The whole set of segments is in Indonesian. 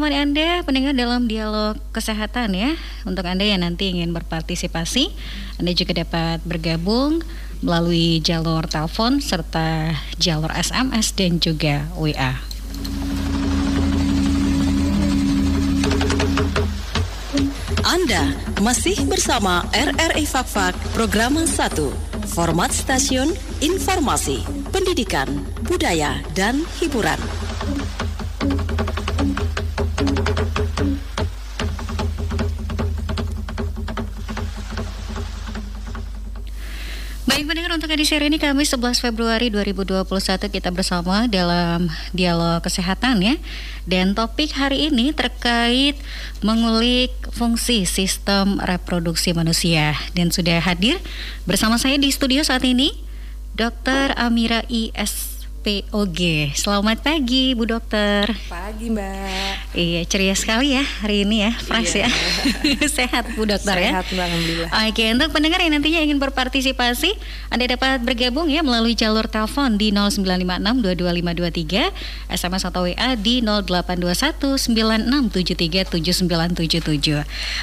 Kami temani Anda pendengar dalam dialog kesehatan ya. Untuk Anda yang nanti ingin berpartisipasi, Anda juga dapat bergabung melalui jalur telepon serta jalur SMS dan juga WA. Anda masih bersama RRI Fakfak Program 1 Format Stasiun Informasi Pendidikan Budaya dan Hiburan Baik pendengar untuk edisi hari ini kami 11 Februari 2021 kita bersama dalam dialog kesehatan ya Dan topik hari ini terkait mengulik fungsi sistem reproduksi manusia Dan sudah hadir bersama saya di studio saat ini Dr. Amira IS POG. Selamat pagi Bu Dokter. Pagi Mbak. Iya ceria sekali ya hari ini ya, fresh iya. ya. Sehat Bu Dokter Sehat, ya. Sehat Alhamdulillah. Oke untuk pendengar yang nantinya ingin berpartisipasi, Anda dapat bergabung ya melalui jalur telepon di 0956 SMS atau WA di 0821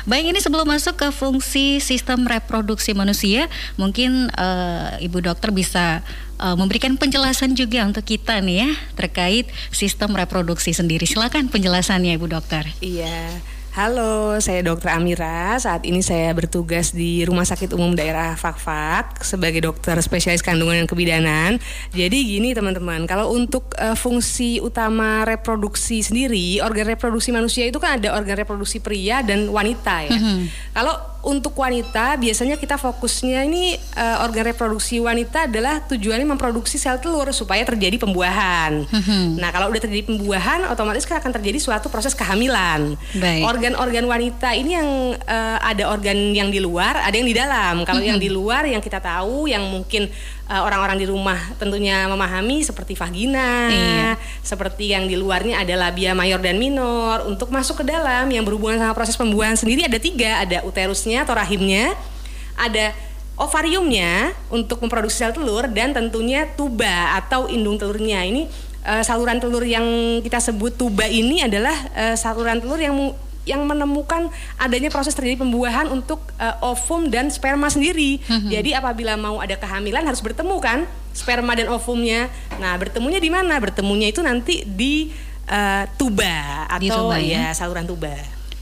Baik ini sebelum masuk ke fungsi sistem reproduksi manusia, mungkin uh, Ibu Dokter bisa uh, memberikan penjelasan juga untuk kita nih ya terkait sistem reproduksi sendiri. Silakan penjelasannya Ibu Dokter. Iya. Halo, saya Dokter Amira. Saat ini saya bertugas di Rumah Sakit Umum Daerah Fakfak sebagai dokter spesialis kandungan dan kebidanan. Jadi gini teman-teman, kalau untuk uh, fungsi utama reproduksi sendiri, organ reproduksi manusia itu kan ada organ reproduksi pria dan wanita ya. Mm -hmm. Kalau untuk wanita biasanya kita fokusnya ini uh, organ reproduksi wanita adalah tujuannya memproduksi sel telur supaya terjadi pembuahan. Hmm. Nah kalau udah terjadi pembuahan otomatis kan akan terjadi suatu proses kehamilan. Organ-organ wanita ini yang uh, ada organ yang di luar, ada yang di dalam. Kalau hmm. yang di luar yang kita tahu yang mungkin uh, orang-orang di rumah tentunya memahami seperti vagina, iya. seperti yang di luarnya ada labia mayor dan minor. Untuk masuk ke dalam yang berhubungan sama proses pembuahan sendiri ada tiga, ada uterusnya atau rahimnya, ada ovariumnya untuk memproduksi sel telur dan tentunya tuba atau indung telurnya. Ini uh, saluran telur yang kita sebut tuba ini adalah uh, saluran telur yang yang menemukan adanya proses terjadi pembuahan untuk uh, ovum dan sperma sendiri. Mm-hmm. Jadi apabila mau ada kehamilan harus bertemu kan sperma dan ovumnya. Nah, bertemunya di mana? Bertemunya itu nanti di uh, tuba atau di tuba, ya? ya saluran tuba.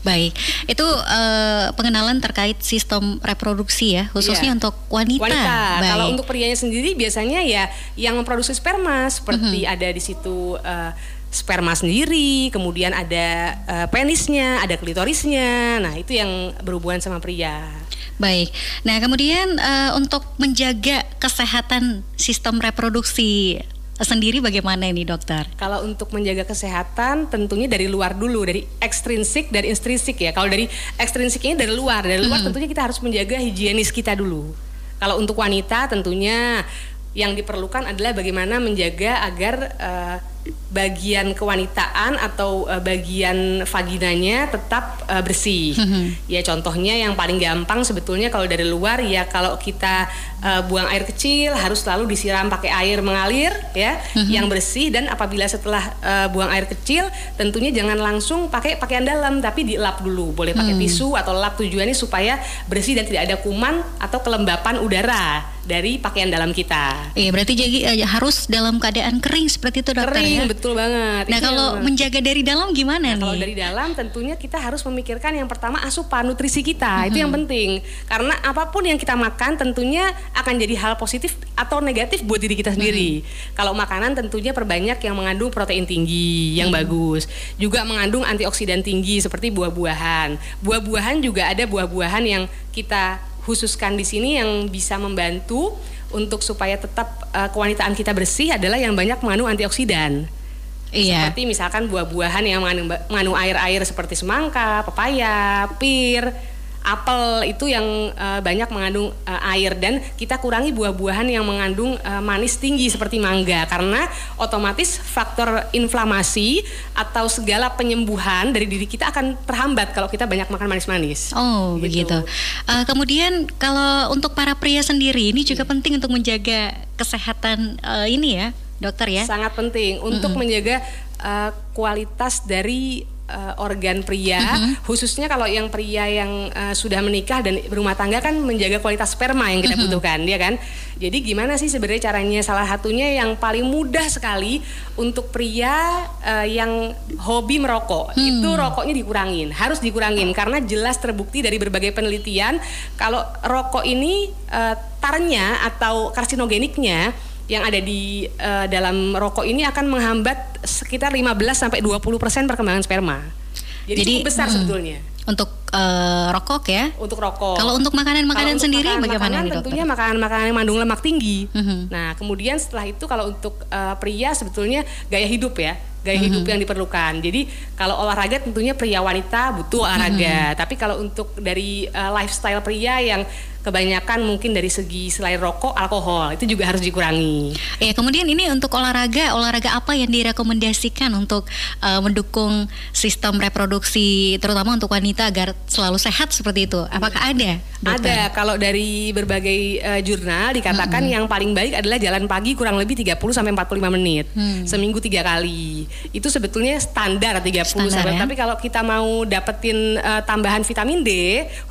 Baik, itu uh, pengenalan terkait sistem reproduksi ya, khususnya yeah. untuk wanita. Wanita. Baik. Kalau untuk prianya sendiri biasanya ya yang memproduksi sperma seperti mm -hmm. ada di situ uh, sperma sendiri, kemudian ada uh, penisnya, ada klitorisnya. Nah, itu yang berhubungan sama pria. Baik. Nah, kemudian uh, untuk menjaga kesehatan sistem reproduksi sendiri bagaimana ini dokter? Kalau untuk menjaga kesehatan tentunya dari luar dulu, dari ekstrinsik dan intrinsik ya. Kalau dari ekstrinsik ini dari luar, dari luar hmm. tentunya kita harus menjaga higienis kita dulu. Kalau untuk wanita tentunya yang diperlukan adalah bagaimana menjaga agar uh, bagian kewanitaan atau uh, bagian vaginanya tetap uh, bersih. Mm-hmm. Ya contohnya yang paling gampang sebetulnya kalau dari luar ya kalau kita uh, buang air kecil harus selalu disiram pakai air mengalir ya mm-hmm. yang bersih dan apabila setelah uh, buang air kecil tentunya jangan langsung pakai pakaian dalam tapi dilap dulu. Boleh pakai mm. tisu atau lap tujuannya supaya bersih dan tidak ada kuman atau kelembapan udara dari pakaian dalam kita. Iya, berarti jadi uh, harus dalam keadaan kering seperti itu dokter kering, ya. Betul banget. Nah, itu kalau yang... menjaga dari dalam gimana nah, nih? Kalau dari dalam tentunya kita harus memikirkan yang pertama asupan nutrisi kita. Mm-hmm. Itu yang penting. Karena apa pun yang kita makan tentunya akan jadi hal positif atau negatif buat diri kita sendiri. Mm-hmm. Kalau makanan tentunya perbanyak yang mengandung protein tinggi yang mm-hmm. bagus. Juga mengandung antioksidan tinggi seperti buah-buahan. Buah-buahan juga ada buah-buahan yang kita khususkan di sini yang bisa membantu untuk supaya tetap uh, kewanitaan kita bersih adalah yang banyak mengandung antioksidan. Iya. Seperti misalkan buah-buahan yang mengandung, mengandung air-air seperti semangka, pepaya, pir, apel itu yang uh, banyak mengandung uh, air dan kita kurangi buah-buahan yang mengandung uh, manis tinggi seperti mangga karena otomatis faktor inflamasi atau segala penyembuhan dari diri kita akan terhambat kalau kita banyak makan manis-manis. Oh, gitu. begitu. Uh, kemudian kalau untuk para pria sendiri ini juga hmm. penting untuk menjaga kesehatan uh, ini ya, dokter ya. Sangat penting untuk mm -hmm. menjaga uh, kualitas dari uh, organ pria, mm-hmm. khususnya kalau yang pria yang uh, sudah menikah dan berumah tangga kan menjaga kualitas sperma yang kita mm-hmm. butuhkan, ya kan? Jadi gimana sih sebenarnya caranya? Salah satunya yang paling mudah sekali untuk pria uh, yang hobi merokok, hmm. itu rokoknya dikurangin, harus dikurangin karena jelas terbukti dari berbagai penelitian kalau rokok ini uh, tarnya atau karsinogeniknya yang ada di uh, dalam rokok ini akan menghambat sekitar 15 sampai 20% perkembangan sperma. Jadi, Jadi cukup besar hmm, sebetulnya. Untuk uh, rokok ya? Untuk rokok. Kalau untuk makanan-makanan sendiri makanan, bagaimana makanan, nih, Tentunya makanan-makanan yang mengandung lemak tinggi. Hmm. Nah, kemudian setelah itu kalau untuk uh, pria sebetulnya gaya hidup ya gaya hidup mm -hmm. yang diperlukan. Jadi kalau olahraga tentunya pria wanita butuh olahraga. Mm -hmm. Tapi kalau untuk dari uh, lifestyle pria yang kebanyakan mungkin dari segi selain rokok, alkohol itu juga harus dikurangi. Ya, kemudian ini untuk olahraga, olahraga apa yang direkomendasikan untuk uh, mendukung sistem reproduksi terutama untuk wanita agar selalu sehat seperti itu? Apakah ada? Dokter? Ada. Kalau dari berbagai uh, jurnal dikatakan mm -hmm. yang paling baik adalah jalan pagi kurang lebih 30 sampai 45 menit. Hmm. Seminggu tiga kali itu sebetulnya standar 30 standar, sahabat. Ya? Tapi kalau kita mau dapetin uh, tambahan vitamin D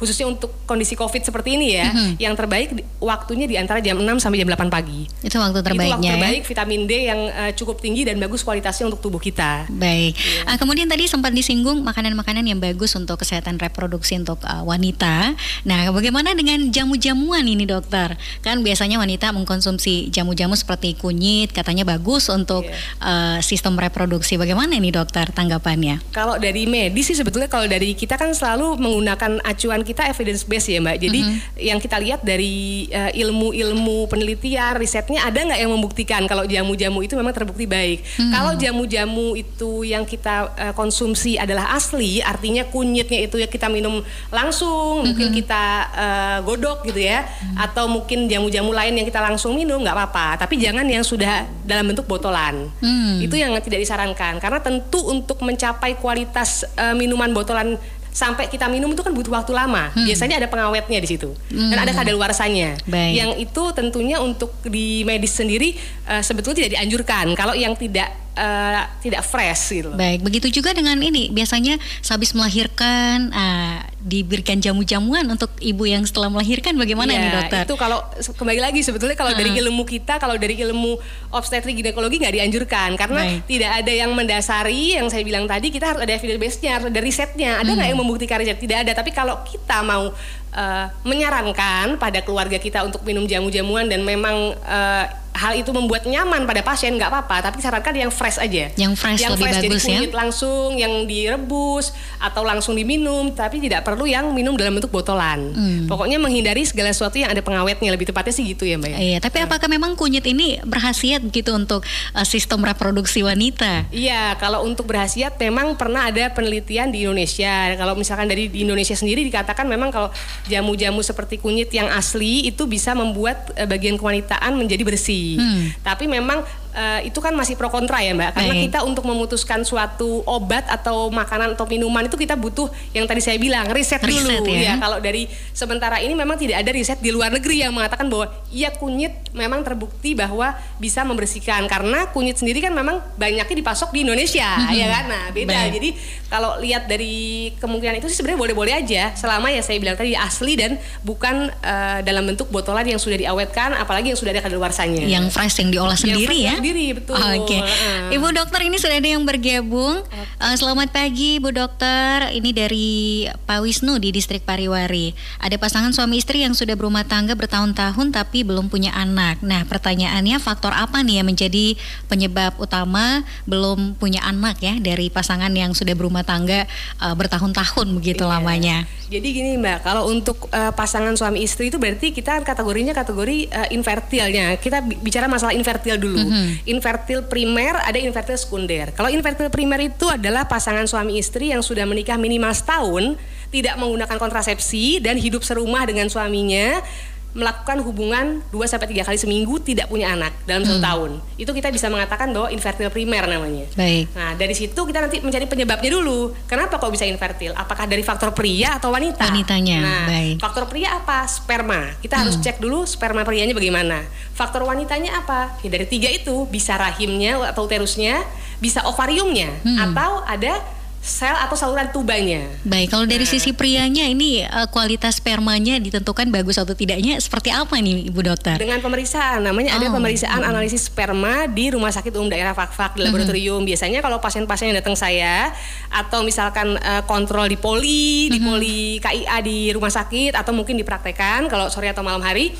khususnya untuk kondisi Covid seperti ini ya, mm-hmm. yang terbaik waktunya di antara jam 6 sampai jam 8 pagi. Itu waktu terbaiknya. Itu waktu ya? terbaik ya? vitamin D yang uh, cukup tinggi dan bagus kualitasnya untuk tubuh kita. Baik. Yeah. Uh, kemudian tadi sempat disinggung makanan-makanan yang bagus untuk kesehatan reproduksi untuk uh, wanita. Nah, bagaimana dengan jamu-jamuan ini, Dokter? Kan biasanya wanita mengkonsumsi jamu-jamu seperti kunyit, katanya bagus untuk yeah. uh, sistem reproduksi. Bagaimana ini dokter tanggapannya? Kalau dari medis sih sebetulnya kalau dari kita kan selalu menggunakan acuan kita evidence base ya mbak. Jadi mm -hmm. yang kita lihat dari uh, ilmu-ilmu penelitian risetnya ada nggak yang membuktikan kalau jamu-jamu itu memang terbukti baik. Mm -hmm. Kalau jamu-jamu itu yang kita uh, konsumsi adalah asli, artinya kunyitnya itu ya kita minum langsung, mm -hmm. mungkin kita uh, godok gitu ya, mm -hmm. atau mungkin jamu-jamu lain yang kita langsung minum nggak apa-apa. Tapi jangan yang sudah dalam bentuk botolan. Mm -hmm. Itu yang tidak disarankan disarankan karena tentu untuk mencapai kualitas uh, minuman botolan sampai kita minum itu kan butuh waktu lama. Hmm. Biasanya ada pengawetnya di situ hmm. dan ada kadaluarsanya. Baik. Yang itu tentunya untuk di medis sendiri uh, sebetulnya tidak dianjurkan. Kalau yang tidak uh, tidak fresh gitu. Baik, begitu juga dengan ini. Biasanya sehabis melahirkan uh, diberikan jamu-jamuan untuk ibu yang setelah melahirkan bagaimana ya, nih dokter? Itu kalau kembali lagi sebetulnya kalau uh. dari ilmu kita, kalau dari ilmu obstetrik ginekologi nggak dianjurkan karena Baik. tidak ada yang mendasari yang saya bilang tadi kita harus ada evidence base-nya, harus ada risetnya. Ada nggak hmm. yang membuktikan riset? Tidak ada. Tapi kalau kita mau uh, menyarankan pada keluarga kita untuk minum jamu-jamuan dan memang uh, hal itu membuat nyaman pada pasien nggak apa-apa. Tapi sarankan yang fresh aja. Yang fresh yang lebih fresh bagus jadi kunyit ya? langsung yang direbus atau langsung diminum. Tapi tidak perlu yang minum dalam bentuk botolan. Hmm. pokoknya menghindari segala sesuatu yang ada pengawetnya. Lebih tepatnya sih gitu ya mbak ya. Iya tapi nah. apakah memang kunyit ini berhasiat gitu untuk uh, sistem reproduksi wanita? Iya kalau untuk berhasiat memang pernah ada penelitian di Indonesia. Kalau misalkan dari di Indonesia sendiri dikatakan memang kalau jamu-jamu seperti kunyit yang asli itu bisa membuat uh, bagian kewanitaan menjadi bersih Hmm. Tapi memang uh, itu kan masih pro kontra ya Mbak. Karena Baik. kita untuk memutuskan suatu obat atau makanan atau minuman itu kita butuh yang tadi saya bilang riset, riset dulu ya. ya. Kalau dari sementara ini memang tidak ada riset di luar negeri yang mengatakan bahwa iya kunyit memang terbukti bahwa bisa membersihkan karena kunyit sendiri kan memang banyaknya dipasok di Indonesia hmm. ya kan. Nah, beda. Baik. Jadi kalau lihat dari kemungkinan itu sih sebenarnya boleh-boleh aja selama ya saya bilang tadi asli dan bukan uh, dalam bentuk botolan yang sudah diawetkan apalagi yang sudah ada kadaluarsanya. Yang fresh yang diolah sendiri yang ya sendiri betul. Oke. Okay. Uh. Ibu dokter ini sudah ada yang bergabung. Okay. Uh, selamat pagi Bu Dokter. Ini dari Pak Wisnu di Distrik Pariwari. Ada pasangan suami istri yang sudah berumah tangga bertahun-tahun tapi belum punya anak. Nah, pertanyaannya faktor apa nih yang menjadi penyebab utama belum punya anak ya dari pasangan yang sudah berumah tangga uh, bertahun-tahun begitu iya. lamanya? Jadi gini Mbak, kalau untuk uh, pasangan suami istri itu berarti kita kategorinya kategori uh, infertilnya. Kita bicara masalah infertil dulu. Mm -hmm. Infertil primer, ada infertil sekunder. Kalau infertil primer itu adalah pasangan suami istri yang sudah menikah minimal setahun, tidak menggunakan kontrasepsi dan hidup serumah dengan suaminya melakukan hubungan 2 sampai 3 kali seminggu tidak punya anak dalam satu hmm. tahun. Itu kita bisa mengatakan bahwa infertil primer namanya. Baik. Nah, dari situ kita nanti mencari penyebabnya dulu. Kenapa kok bisa infertil? Apakah dari faktor pria atau wanita? Wanitanya. Nah, Baik. faktor pria apa? Sperma. Kita hmm. harus cek dulu sperma prianya bagaimana. Faktor wanitanya apa? Ya, dari tiga itu bisa rahimnya atau uterusnya, bisa ovariumnya hmm. atau ada sel atau saluran tubanya. Baik, kalau dari nah. sisi prianya ini uh, kualitas spermanya ditentukan bagus atau tidaknya seperti apa nih Ibu Dokter? Dengan pemeriksaan, namanya oh. ada pemeriksaan hmm. analisis sperma di Rumah Sakit Umum Daerah Fakfak di laboratorium. Hmm. Biasanya kalau pasien-pasien yang datang saya atau misalkan uh, kontrol di poli, hmm. di poli KIA di rumah sakit atau mungkin dipraktekan kalau sore atau malam hari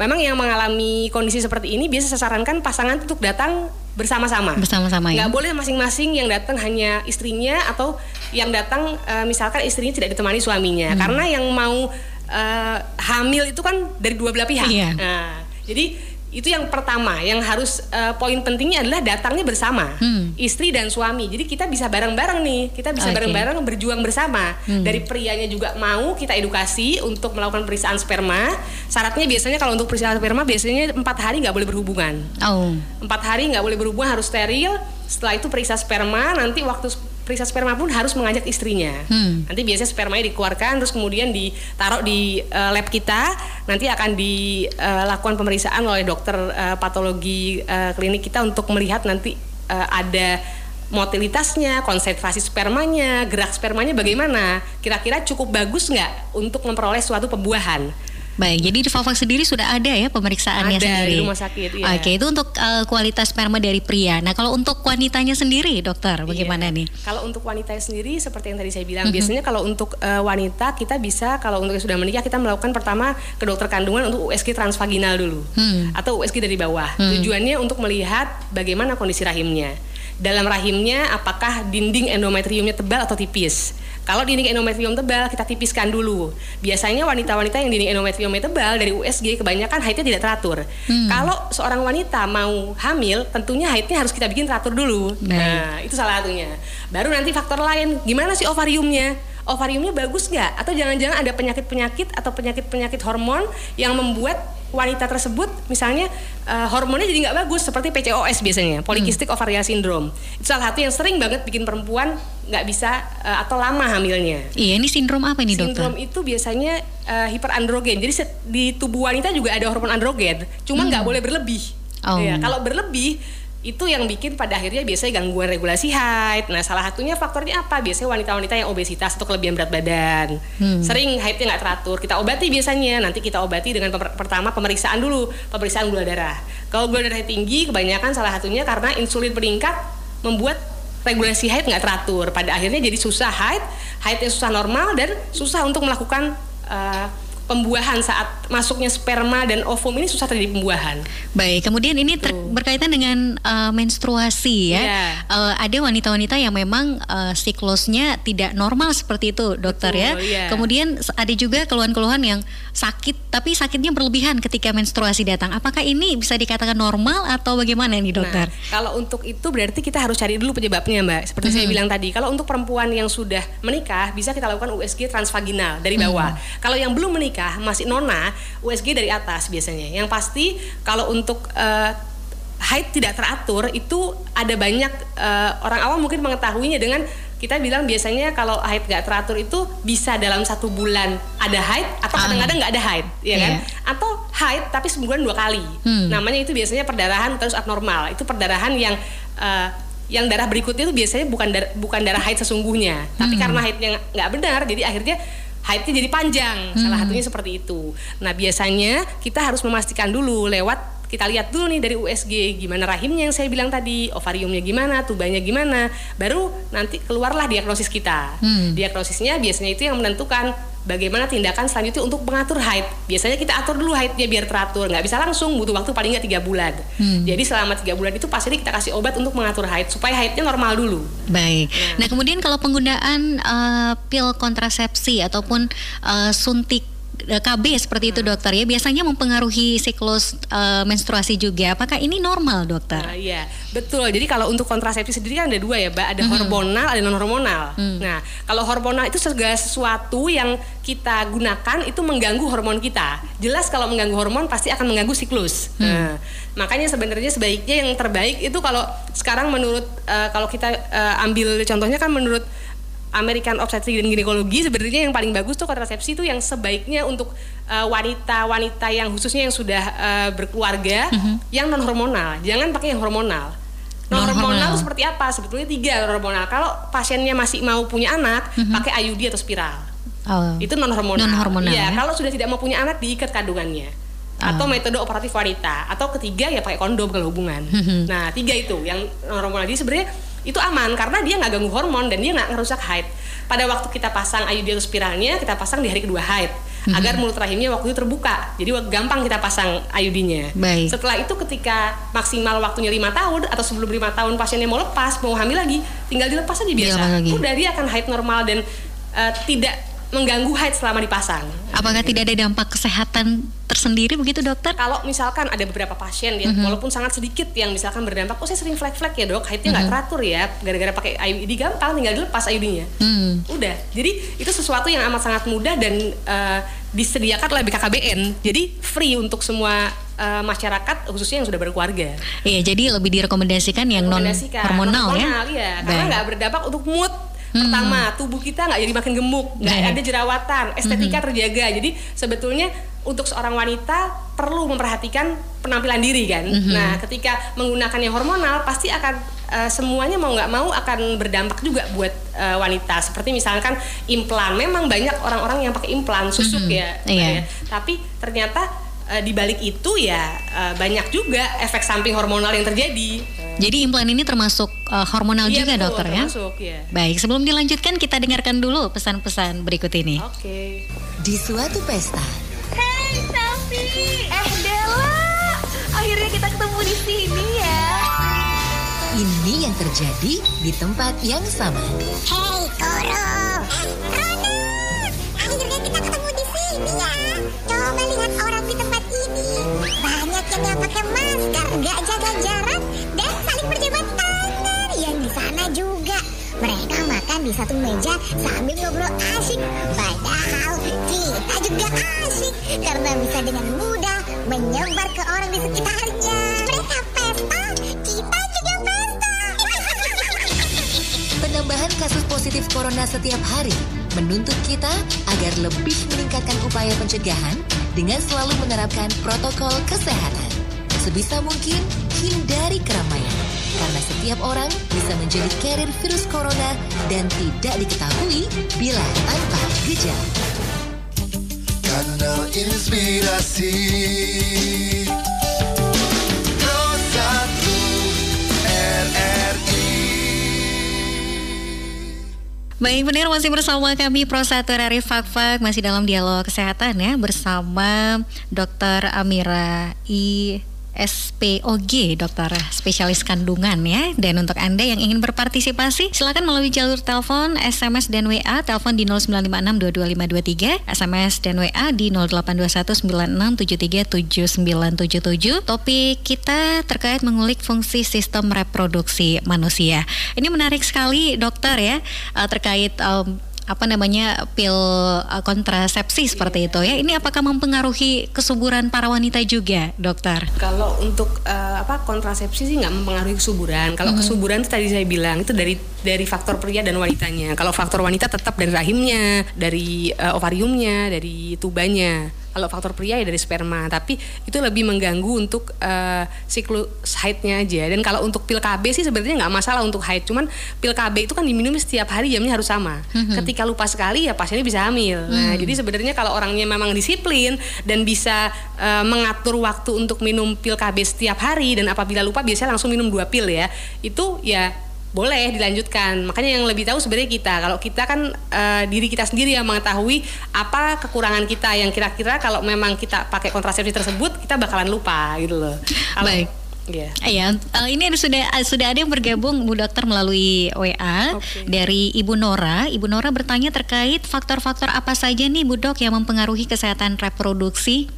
memang yang mengalami kondisi seperti ini biasa saya sarankan pasangan untuk datang bersama-sama. Bersama-sama ya. Nggak boleh masing-masing yang datang hanya istrinya atau yang datang uh, misalkan istrinya tidak ditemani suaminya. Hmm. Karena yang mau uh, hamil itu kan dari dua belah pihak. Iya. Nah, jadi itu yang pertama yang harus uh, poin pentingnya adalah datangnya bersama hmm. istri dan suami jadi kita bisa bareng-bareng nih kita bisa bareng-bareng okay. berjuang bersama hmm. dari prianya juga mau kita edukasi untuk melakukan pemeriksaan sperma syaratnya biasanya kalau untuk pemeriksaan sperma biasanya empat hari nggak boleh berhubungan oh. empat hari nggak boleh berhubungan harus steril setelah itu periksa sperma nanti waktu periksa sperma pun harus mengajak istrinya. Hmm. Nanti biasanya spermanya dikeluarkan terus kemudian ditaruh di uh, lab kita. Nanti akan dilakukan pemeriksaan oleh dokter uh, patologi uh, klinik kita untuk melihat nanti uh, ada motilitasnya, konsentrasi spermanya, gerak spermanya bagaimana. Kira-kira cukup bagus nggak untuk memperoleh suatu pembuahan. Baik, jadi di Fafak sendiri sudah ada ya pemeriksaannya ada, sendiri. di rumah sakit. Iya. Oke, itu untuk uh, kualitas sperma dari pria. Nah, kalau untuk wanitanya sendiri, dokter, iya. bagaimana iya. nih? Kalau untuk wanita sendiri, seperti yang tadi saya bilang, mm-hmm. biasanya kalau untuk uh, wanita kita bisa, kalau untuk yang sudah menikah kita melakukan pertama ke dokter kandungan untuk USG transvaginal dulu, hmm. atau USG dari bawah. Hmm. Tujuannya untuk melihat bagaimana kondisi rahimnya. Dalam rahimnya, apakah dinding endometriumnya tebal atau tipis? Kalau dinding endometrium tebal kita tipiskan dulu. Biasanya wanita-wanita yang dinding endometriumnya tebal dari USG kebanyakan haidnya tidak teratur. Hmm. Kalau seorang wanita mau hamil, tentunya haidnya harus kita bikin teratur dulu. Nah, nah itu salah satunya. Baru nanti faktor lain, gimana sih ovariumnya? Ovariumnya bagus nggak? Atau jangan-jangan ada penyakit-penyakit atau penyakit-penyakit hormon yang membuat wanita tersebut misalnya uh, hormonnya jadi nggak bagus seperti PCOS biasanya polycystic hmm. ovarian syndrome itu salah satu yang sering banget bikin perempuan nggak bisa uh, atau lama hamilnya iya ini sindrom apa ini dokter sindrom itu biasanya uh, hiperandrogen jadi di tubuh wanita juga ada hormon androgen cuma nggak hmm. boleh berlebih oh. ya kalau berlebih itu yang bikin pada akhirnya biasanya gangguan regulasi haid. Nah, salah satunya faktornya apa? Biasanya wanita-wanita yang obesitas atau kelebihan berat badan. Hmm. Sering haidnya nggak teratur. Kita obati biasanya. Nanti kita obati dengan pemer pertama pemeriksaan dulu, pemeriksaan gula darah. Kalau gula darah tinggi, kebanyakan salah satunya karena insulin meningkat membuat regulasi haid nggak teratur. Pada akhirnya jadi susah haid, haidnya susah normal dan susah untuk melakukan uh, pembuahan saat masuknya sperma dan ovum ini susah terjadi pembuahan. Baik, kemudian ini berkaitan dengan uh, menstruasi ya. Yeah. Iya. Uh, ada wanita-wanita yang memang uh, siklusnya tidak normal seperti itu, dokter Betul, ya. Yeah. Kemudian ada juga keluhan-keluhan yang sakit tapi sakitnya berlebihan ketika menstruasi datang. Apakah ini bisa dikatakan normal atau bagaimana nih, dokter? Nah, kalau untuk itu berarti kita harus cari dulu penyebabnya, Mbak. Seperti mm -hmm. saya bilang tadi, kalau untuk perempuan yang sudah menikah bisa kita lakukan USG transvaginal dari bawah. Mm -hmm. Kalau yang belum menikah menikah masih nona USG dari atas biasanya yang pasti kalau untuk uh, haid tidak teratur itu ada banyak uh, orang awam mungkin mengetahuinya dengan kita bilang biasanya kalau haid nggak teratur itu bisa dalam satu bulan ada haid atau ah. kadang-kadang nggak ada haid ya kan yeah. atau haid tapi sebulan dua kali hmm. namanya itu biasanya perdarahan terus abnormal itu perdarahan yang uh, yang darah berikutnya itu biasanya bukan darah, bukan darah haid sesungguhnya hmm. tapi karena haidnya nggak benar jadi akhirnya haidnya jadi panjang. Hmm. Salah satunya seperti itu. Nah, biasanya kita harus memastikan dulu lewat kita lihat dulu nih dari USG gimana rahimnya yang saya bilang tadi, ovariumnya gimana, tubanya gimana, baru nanti keluarlah diagnosis kita. Hmm. Diagnosisnya biasanya itu yang menentukan bagaimana tindakan selanjutnya untuk mengatur haid. Biasanya kita atur dulu haidnya biar teratur, nggak bisa langsung, butuh waktu paling nggak tiga bulan. Hmm. Jadi selama tiga bulan itu pasti kita kasih obat untuk mengatur haid supaya haidnya normal dulu. Baik. Nah, nah kemudian kalau penggunaan uh, pil kontrasepsi ataupun uh, suntik KB seperti itu dokter ya biasanya mempengaruhi siklus uh, menstruasi juga. Apakah ini normal dokter? Nah, iya betul. Jadi kalau untuk kontrasepsi sendiri kan ada dua ya, mbak. Ada mm -hmm. hormonal, ada non hormonal. Mm. Nah kalau hormonal itu segala sesuatu yang kita gunakan itu mengganggu hormon kita. Jelas kalau mengganggu hormon pasti akan mengganggu siklus. Mm. Nah, makanya sebenarnya sebaiknya yang terbaik itu kalau sekarang menurut uh, kalau kita uh, ambil contohnya kan menurut American Obstetrics dan Ginekologi sebenarnya yang paling bagus tuh kontrasepsi itu yang sebaiknya untuk uh, wanita-wanita yang khususnya yang sudah uh, berkeluarga mm -hmm. yang non hormonal. Jangan pakai yang hormonal. non hormonal seperti apa? Sebetulnya tiga non hormonal. Kalau pasiennya masih mau punya anak, mm -hmm. pakai IUD atau spiral. Oh. Itu non hormonal. Non hormonal. Iya, ya, kalau sudah tidak mau punya anak diikat kandungannya. Oh. Atau metode operatif wanita. Atau ketiga ya pakai kondom kalau hubungan. Mhm. nah, tiga itu yang non hormonal. Jadi sebenarnya itu aman karena dia nggak ganggu hormon dan dia nggak ngerusak haid. Pada waktu kita pasang IUD spiralnya, kita pasang di hari kedua haid hmm. agar mulut rahimnya waktu itu terbuka. Jadi gampang kita pasang IUD-nya. Baik. Setelah itu ketika maksimal waktunya lima tahun atau sebelum lima tahun pasiennya mau lepas, mau hamil lagi, tinggal dilepas aja biasa. Udah dia akan haid normal dan uh, tidak mengganggu haid selama dipasang. Apakah tidak ada dampak kesehatan tersendiri begitu dokter? Kalau misalkan ada beberapa pasien ya, mm -hmm. walaupun sangat sedikit yang misalkan berdampak, oh saya sering flek-flek ya dok, haidnya nggak mm -hmm. teratur ya, gara-gara pakai IUD gampang, tinggal dilepas IUD-nya. Mm. Udah, jadi itu sesuatu yang amat sangat mudah dan uh, disediakan oleh BKKBN, jadi free untuk semua uh, masyarakat khususnya yang sudah berkeluarga. Iya, jadi lebih direkomendasikan yang non hormonal ya. Iya, karena nggak berdampak untuk mood Hmm. Pertama, tubuh kita nggak jadi makin gemuk, nggak ada jerawatan, estetika hmm. terjaga. Jadi sebetulnya untuk seorang wanita perlu memperhatikan penampilan diri kan. Hmm. Nah, ketika menggunakannya hormonal pasti akan uh, semuanya mau nggak mau akan berdampak juga buat uh, wanita. Seperti misalkan implan, memang banyak orang-orang yang pakai implan susuk hmm. ya, yeah. ya. Tapi ternyata uh, di balik itu ya uh, banyak juga efek samping hormonal yang terjadi. Jadi implan ini termasuk uh, hormonal iya, juga betul, dokter ya? termasuk, ya? Baik, sebelum dilanjutkan kita dengarkan dulu pesan-pesan berikut ini. Oke. Okay. Di suatu pesta. Hey Selfie, eh Della, akhirnya kita ketemu di sini ya. Ini yang terjadi di tempat yang sama. Hey Koro, akhirnya kita ketemu di sini ya. Coba lihat orang di tempat. Yang pakai masker, gak jaga jarak, Mereka makan di satu meja sambil ngobrol asik. Padahal kita juga asik karena bisa dengan mudah menyebar ke orang di sekitarnya. Mereka pesta, kita juga pesta. Penambahan kasus positif corona setiap hari menuntut kita agar lebih meningkatkan upaya pencegahan dengan selalu menerapkan protokol kesehatan. Sebisa mungkin hindari keramaian karena setiap orang bisa menjadi carrier virus corona dan tidak diketahui bila tanpa gejala. Kanal Inspirasi Baik benar masih bersama kami Pro 1 RRI Fakfak masih dalam dialog kesehatan ya bersama Dr. Amira I SPOG dokter spesialis kandungan ya. Dan untuk Anda yang ingin berpartisipasi silakan melalui jalur telepon SMS dan WA telepon di 0956225523 SMS dan WA di 082196737977 topik kita terkait mengulik fungsi sistem reproduksi manusia. Ini menarik sekali dokter ya eh, terkait apa namanya pil uh, kontrasepsi seperti itu ya. Ini apakah mempengaruhi kesuburan para wanita juga, dokter? Kalau untuk uh, apa kontrasepsi sih nggak mempengaruhi kesuburan. Kalau mm -hmm. kesuburan itu tadi saya bilang itu dari dari faktor pria dan wanitanya. Kalau faktor wanita tetap dari rahimnya, dari uh, ovariumnya, dari tubanya kalau faktor pria ya dari sperma. Tapi itu lebih mengganggu untuk uh, siklus haidnya aja. Dan kalau untuk pil KB sih sebenarnya nggak masalah untuk haid. Cuman pil KB itu kan diminum setiap hari jamnya harus sama. Mm-hmm. ketika lupa sekali ya pasiennya bisa hamil. Mm. nah jadi sebenarnya kalau orangnya memang disiplin dan bisa uh, mengatur waktu untuk minum pil KB setiap hari dan apabila lupa biasanya langsung minum dua pil ya. Itu ya boleh dilanjutkan. Makanya yang lebih tahu sebenarnya kita. Kalau kita kan uh, diri kita sendiri yang mengetahui apa kekurangan kita yang kira-kira kalau memang kita pakai kontrasepsi tersebut kita bakalan lupa gitu loh. Kalau, Baik. Iya. Yeah. uh, ini sudah sudah ada yang bergabung Bu Dokter melalui WA okay. dari Ibu Nora. Ibu Nora bertanya terkait faktor-faktor apa saja nih Bu Dok yang mempengaruhi kesehatan reproduksi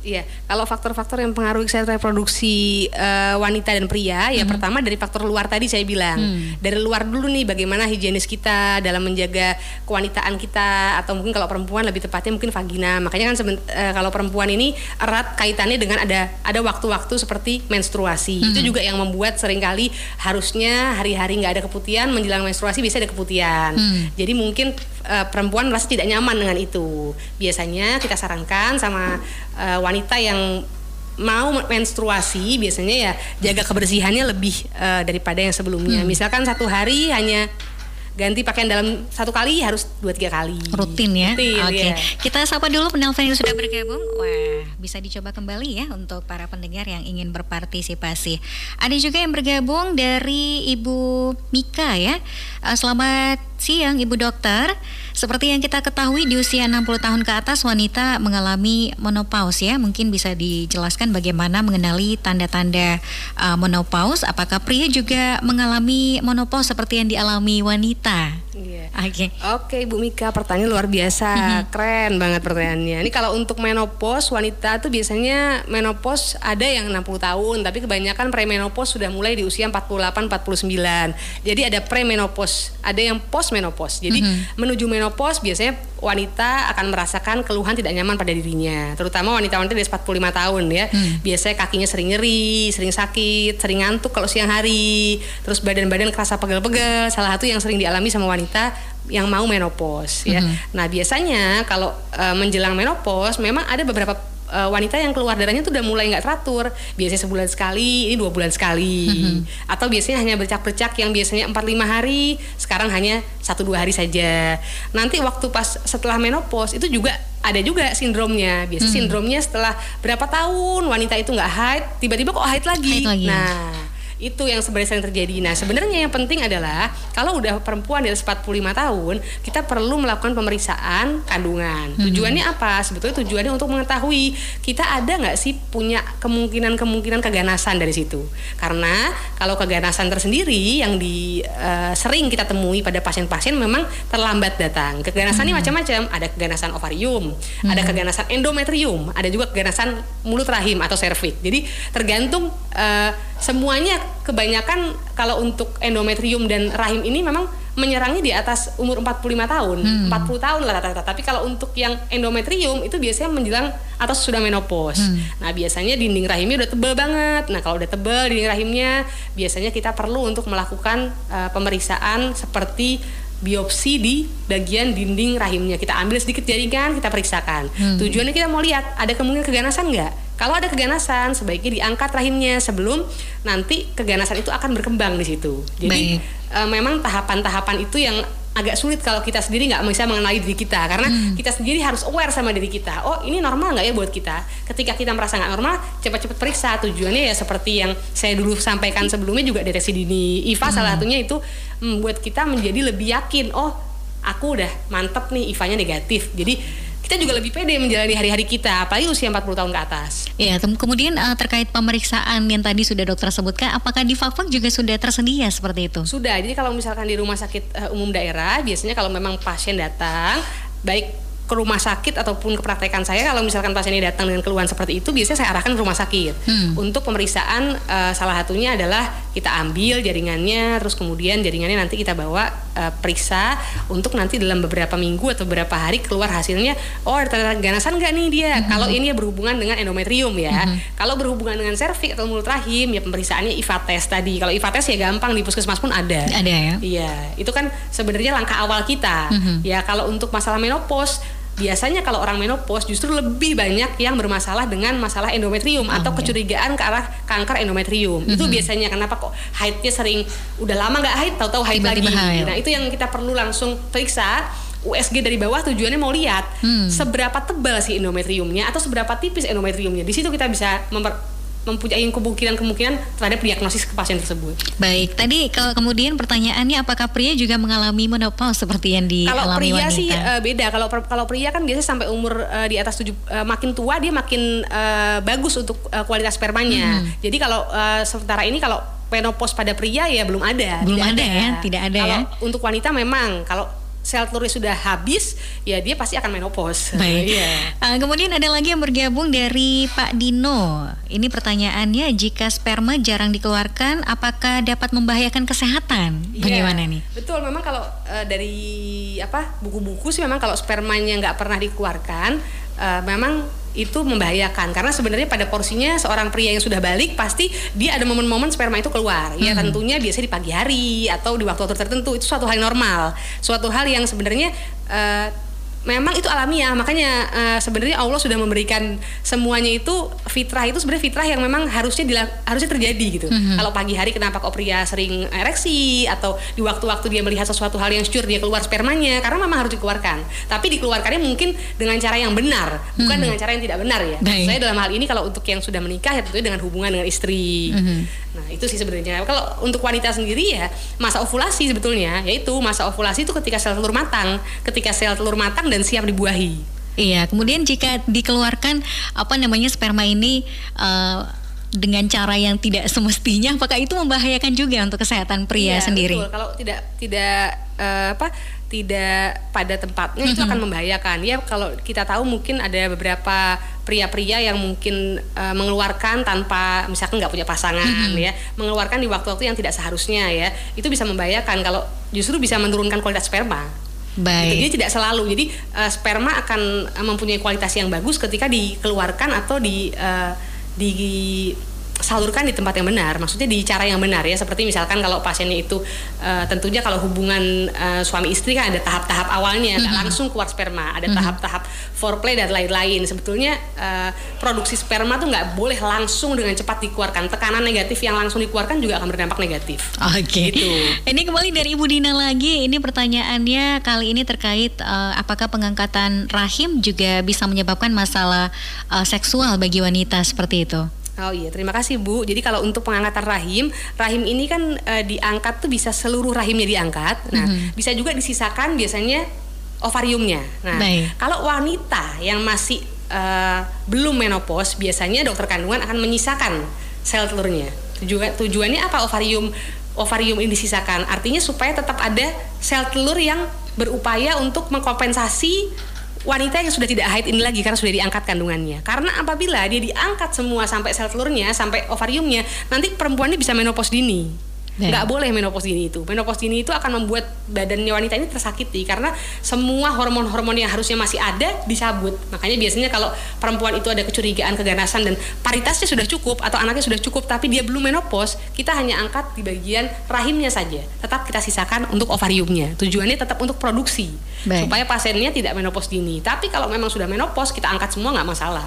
Iya, kalau faktor-faktor yang pengaruh kesehatan reproduksi uh, wanita dan pria, ya hmm. pertama dari faktor luar tadi saya bilang. Hmm. Dari luar dulu nih bagaimana higienis kita dalam menjaga kewanitaan kita atau mungkin kalau perempuan lebih tepatnya mungkin vagina. Makanya kan uh, kalau perempuan ini erat kaitannya dengan ada ada waktu-waktu seperti menstruasi. Hmm. Itu juga yang membuat sering kali harusnya hari-hari nggak ada keputihan menjelang menstruasi bisa ada keputihan. Hmm. Jadi mungkin uh, perempuan merasa tidak nyaman dengan itu. Biasanya kita sarankan sama uh, wanita yang mau menstruasi biasanya ya jaga kebersihannya lebih uh, daripada yang sebelumnya. Hmm. Misalkan satu hari hanya ganti pakaian dalam satu kali harus dua tiga kali. Rutin ya. Oke. Okay. Ya. Kita sapa dulu penelpon yang sudah bergabung. Wah, bisa dicoba kembali ya untuk para pendengar yang ingin berpartisipasi. Ada juga yang bergabung dari Ibu Mika ya. Uh, selamat siang Ibu Dokter. Seperti yang kita ketahui di usia 60 tahun ke atas wanita mengalami menopause ya. Mungkin bisa dijelaskan bagaimana mengenali tanda-tanda uh, menopause. Apakah pria juga mengalami menopause seperti yang dialami wanita? Iya. Oke. Okay. Oke, Bu Mika, pertanyaan luar biasa. Mm-hmm. Keren banget pertanyaannya. Ini kalau untuk menopause wanita tuh biasanya menopause ada yang 60 tahun, tapi kebanyakan premenopause sudah mulai di usia 48 49. Jadi ada premenopause, ada yang postmenopause. Jadi mm-hmm. menuju menopause menopause biasanya wanita akan merasakan keluhan tidak nyaman pada dirinya, terutama wanita-wanita di 45 tahun ya. Hmm. Biasanya kakinya sering nyeri, sering sakit, sering ngantuk kalau siang hari, terus badan-badan kerasa pegel-pegel. Salah satu yang sering dialami sama wanita yang mau menopause ya. Hmm. Nah, biasanya kalau uh, menjelang menopause memang ada beberapa uh, wanita yang keluar darahnya tuh udah mulai nggak teratur biasanya sebulan sekali ini dua bulan sekali mm-hmm. atau biasanya hanya bercak-bercak yang biasanya empat lima hari sekarang hanya satu dua hari saja nanti waktu pas setelah menopause itu juga ada juga sindromnya biasa hmm. sindromnya setelah berapa tahun wanita itu nggak haid tiba-tiba kok haid lagi, haid lagi. nah itu yang sebenarnya sering terjadi. Nah, sebenarnya yang penting adalah kalau udah perempuan di atas 45 tahun, kita perlu melakukan pemeriksaan kandungan. Hmm. Tujuannya apa? Sebetulnya tujuannya untuk mengetahui kita ada nggak sih punya kemungkinan-kemungkinan keganasan dari situ. Karena kalau keganasan tersendiri yang di uh, sering kita temui pada pasien-pasien memang terlambat datang. Keganasan hmm. ini macam-macam. Ada keganasan ovarium, hmm. ada keganasan endometrium, ada juga keganasan mulut rahim atau serviks. Jadi tergantung uh, semuanya kebanyakan kalau untuk endometrium dan rahim ini memang menyerangnya di atas umur 45 tahun, hmm. 40 tahun lah rata-rata. Tapi kalau untuk yang endometrium itu biasanya menjelang atau sudah menopause. Hmm. Nah, biasanya dinding rahimnya udah tebal banget. Nah, kalau udah tebal dinding rahimnya, biasanya kita perlu untuk melakukan uh, pemeriksaan seperti biopsi di bagian dinding rahimnya. Kita ambil sedikit jaringan, kita periksakan. Hmm. Tujuannya kita mau lihat ada kemungkinan keganasan nggak. Kalau ada keganasan, sebaiknya diangkat rahimnya sebelum nanti keganasan itu akan berkembang di situ. Jadi e, memang tahapan-tahapan itu yang agak sulit kalau kita sendiri nggak bisa mengenali diri kita. Karena hmm. kita sendiri harus aware sama diri kita. Oh ini normal nggak ya buat kita? Ketika kita merasa nggak normal cepat-cepat periksa. Tujuannya ya seperti yang saya dulu sampaikan sebelumnya juga deteksi dini IVA hmm. salah satunya itu membuat kita menjadi lebih yakin. Oh aku udah mantep nih IVA-nya negatif. Jadi kita juga lebih pede menjalani hari-hari kita, apalagi usia 40 tahun ke atas. Iya, kemudian uh, terkait pemeriksaan yang tadi sudah dokter sebutkan, apakah di Fakfak juga sudah tersedia seperti itu? Sudah, jadi kalau misalkan di rumah sakit uh, umum daerah, biasanya kalau memang pasien datang, baik ke rumah sakit ataupun ke praktekan saya kalau misalkan pasien ini datang dengan keluhan seperti itu biasanya saya arahkan ke rumah sakit hmm. untuk pemeriksaan uh, salah satunya adalah kita ambil jaringannya terus kemudian jaringannya nanti kita bawa uh, periksa untuk nanti dalam beberapa minggu atau beberapa hari keluar hasilnya oh ada ganasan nggak nih dia hmm. kalau ini ya berhubungan dengan endometrium ya hmm. kalau berhubungan dengan serviks atau mulut rahim ya pemeriksaannya IVA test tadi kalau IVA test ya gampang di puskesmas pun ada ada ya iya itu kan sebenarnya langkah awal kita hmm. ya kalau untuk masalah menopause biasanya kalau orang menopause justru lebih banyak yang bermasalah dengan masalah endometrium oh, atau kecurigaan ke arah kanker endometrium. Mm-hmm. Itu biasanya kenapa kok haidnya sering udah lama nggak haid tahu-tahu haid lagi. Haid. Nah, itu yang kita perlu langsung periksa USG dari bawah tujuannya mau lihat hmm. seberapa tebal sih endometriumnya atau seberapa tipis endometriumnya. Di situ kita bisa memper mempunyai kemungkinan-kemungkinan terhadap diagnosis ke pasien tersebut. Baik, tadi kalau kemudian pertanyaannya apakah pria juga mengalami menopause seperti yang dialami Kalau pria wanita? sih uh, beda. Kalau kalau pria kan biasanya sampai umur uh, di atas tujuh uh, makin tua dia makin uh, bagus untuk uh, kualitas spermanya. Hmm. Jadi kalau uh, sementara ini kalau menopause pada pria ya belum ada. Belum ada, ada ya, tidak ada kalau ya. Untuk wanita memang kalau sel telurnya sudah habis, ya dia pasti akan menopause. Baik. Yeah. Uh, kemudian ada lagi yang bergabung dari Pak Dino. Ini pertanyaannya, jika sperma jarang dikeluarkan, apakah dapat membahayakan kesehatan? Yeah. Bagaimana nih? Betul, memang kalau uh, dari apa buku-buku sih memang kalau spermanya nggak pernah dikeluarkan, uh, memang itu membahayakan. Karena sebenarnya pada porsinya seorang pria yang sudah balik pasti dia ada momen-momen sperma itu keluar. Ya hmm. tentunya biasanya di pagi hari atau di waktu-waktu tertentu. Itu suatu hal yang normal. Suatu hal yang sebenarnya uh, memang itu alamiah. Makanya uh, sebenarnya Allah sudah memberikan semuanya itu fitrah. Itu sebenarnya fitrah yang memang harusnya dila, harusnya terjadi gitu. Mm-hmm. kalau pagi hari kenapa kok pria sering ereksi? Atau di waktu-waktu dia melihat sesuatu hal yang syur dia keluar spermanya. Karena memang harus dikeluarkan. Tapi dikeluarkannya mungkin dengan cara yang benar bukan mm-hmm. dengan cara yang tidak benar ya. Baik. saya dalam hal ini kalau untuk yang sudah menikah ya tentunya dengan hubungan dengan istri. Mm-hmm. nah itu sih sebenarnya. Kalau untuk wanita sendiri ya masa ovulasi sebetulnya yaitu masa ovulasi itu ketika sel telur matang. Ketika sel telur matang dan siap dibuahi. Iya, kemudian jika dikeluarkan apa namanya sperma ini uh, dengan cara yang tidak semestinya, apakah itu membahayakan juga untuk kesehatan pria iya, sendiri? Betul. Kalau tidak tidak uh, apa tidak pada tempatnya mm -hmm. itu akan membahayakan. Ya kalau kita tahu mungkin ada beberapa pria-pria yang mungkin uh, mengeluarkan tanpa misalkan nggak punya pasangan mm -hmm. ya, mengeluarkan di waktu-waktu yang tidak seharusnya ya, itu bisa membahayakan kalau justru bisa menurunkan kualitas sperma. Baik. Gitu. Jadi tidak selalu. Jadi uh, sperma akan uh, mempunyai kualitas yang bagus ketika dikeluarkan atau di uh, di salurkan di tempat yang benar, maksudnya di cara yang benar ya. Seperti misalkan kalau pasiennya itu uh, tentunya kalau hubungan uh, suami istri kan ada tahap-tahap awalnya, mm -hmm. langsung keluar sperma, ada tahap-tahap mm -hmm. foreplay dan lain-lain. Sebetulnya uh, produksi sperma tuh nggak boleh langsung dengan cepat dikeluarkan. Tekanan negatif yang langsung dikeluarkan juga akan berdampak negatif. Oke. Okay. Gitu. Ini kembali dari Ibu Dina lagi. Ini pertanyaannya kali ini terkait uh, apakah pengangkatan rahim juga bisa menyebabkan masalah uh, seksual bagi wanita seperti itu? Oh iya, terima kasih Bu. Jadi kalau untuk pengangkatan rahim, rahim ini kan e, diangkat tuh bisa seluruh rahimnya diangkat. Nah, mm -hmm. bisa juga disisakan biasanya ovariumnya. Nah, Baik. kalau wanita yang masih e, belum menopause, biasanya dokter kandungan akan menyisakan sel telurnya. Tujuan tujuannya apa ovarium ovarium ini disisakan? Artinya supaya tetap ada sel telur yang berupaya untuk mengkompensasi wanita yang sudah tidak haid ini lagi karena sudah diangkat kandungannya. Karena apabila dia diangkat semua sampai sel telurnya, sampai ovariumnya, nanti perempuannya bisa menopause dini nggak boleh menopause dini itu. Menopause dini itu akan membuat badannya wanita ini tersakiti karena semua hormon-hormon yang harusnya masih ada dicabut makanya biasanya kalau perempuan itu ada kecurigaan keganasan dan paritasnya sudah cukup atau anaknya sudah cukup tapi dia belum menopause kita hanya angkat di bagian rahimnya saja. Tetap kita sisakan untuk ovariumnya. Tujuannya tetap untuk produksi. Baik. supaya pasiennya tidak menopause dini. Tapi kalau memang sudah menopause kita angkat semua nggak masalah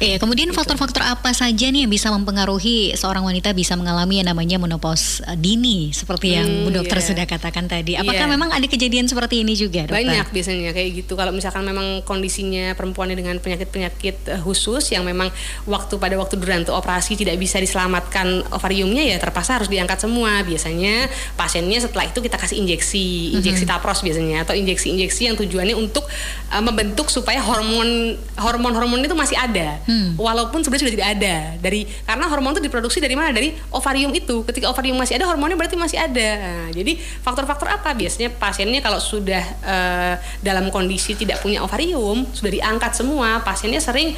Iya, kemudian faktor-faktor apa saja nih yang bisa mempengaruhi seorang wanita bisa mengalami yang namanya menopause eh, dini seperti yang hmm, Bu Dokter yeah. sudah katakan tadi. Apakah yeah. memang ada kejadian seperti ini juga, Dokter? Banyak biasanya kayak gitu. Kalau misalkan memang kondisinya perempuannya dengan penyakit-penyakit eh, khusus yang memang waktu pada waktu duranto operasi tidak bisa diselamatkan ovariumnya ya terpaksa harus diangkat semua. Biasanya pasiennya setelah itu kita kasih injeksi, injeksi mm -hmm. tapros biasanya atau injeksi-injeksi yang tujuannya untuk uh, membentuk supaya hormon hormon-hormon itu masih ada hmm. walaupun sebenarnya sudah tidak ada dari karena hormon itu diproduksi dari mana dari ovarium itu ketika ovarium masih ada hormonnya berarti masih ada nah, jadi faktor-faktor apa biasanya pasiennya kalau sudah uh, dalam kondisi tidak punya ovarium sudah diangkat semua pasiennya sering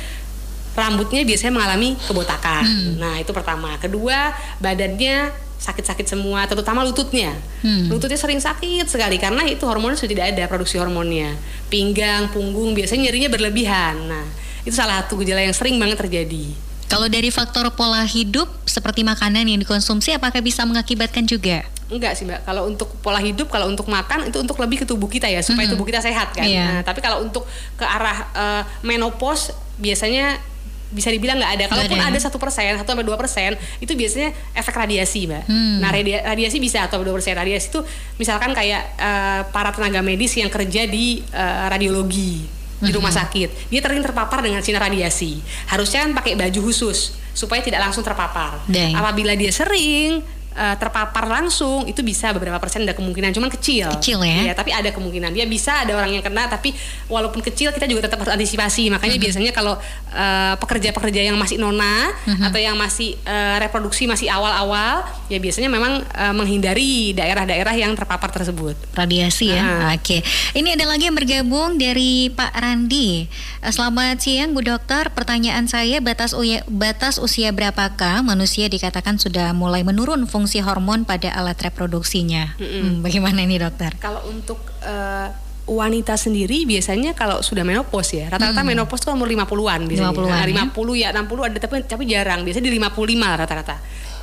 rambutnya biasanya mengalami kebotakan. Hmm. Nah, itu pertama. Kedua, badannya sakit-sakit semua, terutama lututnya. Hmm. Lututnya sering sakit sekali karena itu hormonnya sudah tidak ada produksi hormonnya. Pinggang, punggung biasanya nyerinya berlebihan. Nah, itu salah satu gejala yang sering banget terjadi. Kalau dari faktor pola hidup seperti makanan yang dikonsumsi apakah bisa mengakibatkan juga? Enggak sih mbak. Kalau untuk pola hidup, kalau untuk makan itu untuk lebih ke tubuh kita ya supaya -hmm. tubuh kita sehat kan. Yeah. Nah, tapi kalau untuk ke arah uh, menopause biasanya bisa dibilang nggak ada. Kalaupun ada satu persen, satu sampai dua persen, itu biasanya efek radiasi, mbak. Hmm. Nah radiasi bisa atau dua persen radiasi itu misalkan kayak uh, para tenaga medis yang kerja di uh, radiologi di rumah sakit, dia sering terpapar dengan sinar radiasi. Harusnya kan pakai baju khusus supaya tidak langsung terpapar. Dang. Apabila dia sering uh, terpapar langsung itu bisa beberapa persen ada kemungkinan cuman kecil. Kecil ya, ya tapi ada kemungkinan. Dia bisa ada orang yang kena tapi walaupun kecil kita juga tetap harus antisipasi. Makanya uh-huh. biasanya kalau uh, pekerja-pekerja yang masih nona uh-huh. atau yang masih uh, reproduksi masih awal-awal ya biasanya memang uh, menghindari daerah-daerah yang terpapar tersebut. Radiasi ya? Uh. oke. Okay. ini ada lagi yang bergabung dari Pak Randi. Selamat siang Bu Dokter. Pertanyaan saya batas usia batas usia berapakah? Manusia dikatakan sudah mulai menurun fungsi fungsi hormon pada alat reproduksinya. Mm -hmm. hmm, bagaimana ini dokter? Kalau untuk uh, wanita sendiri biasanya kalau sudah menopause ya rata-rata hmm. menopause tuh umur 50-an biasanya 50-an, nah, 50 ya? ya 60 ada tapi tapi jarang biasanya di 55 rata-rata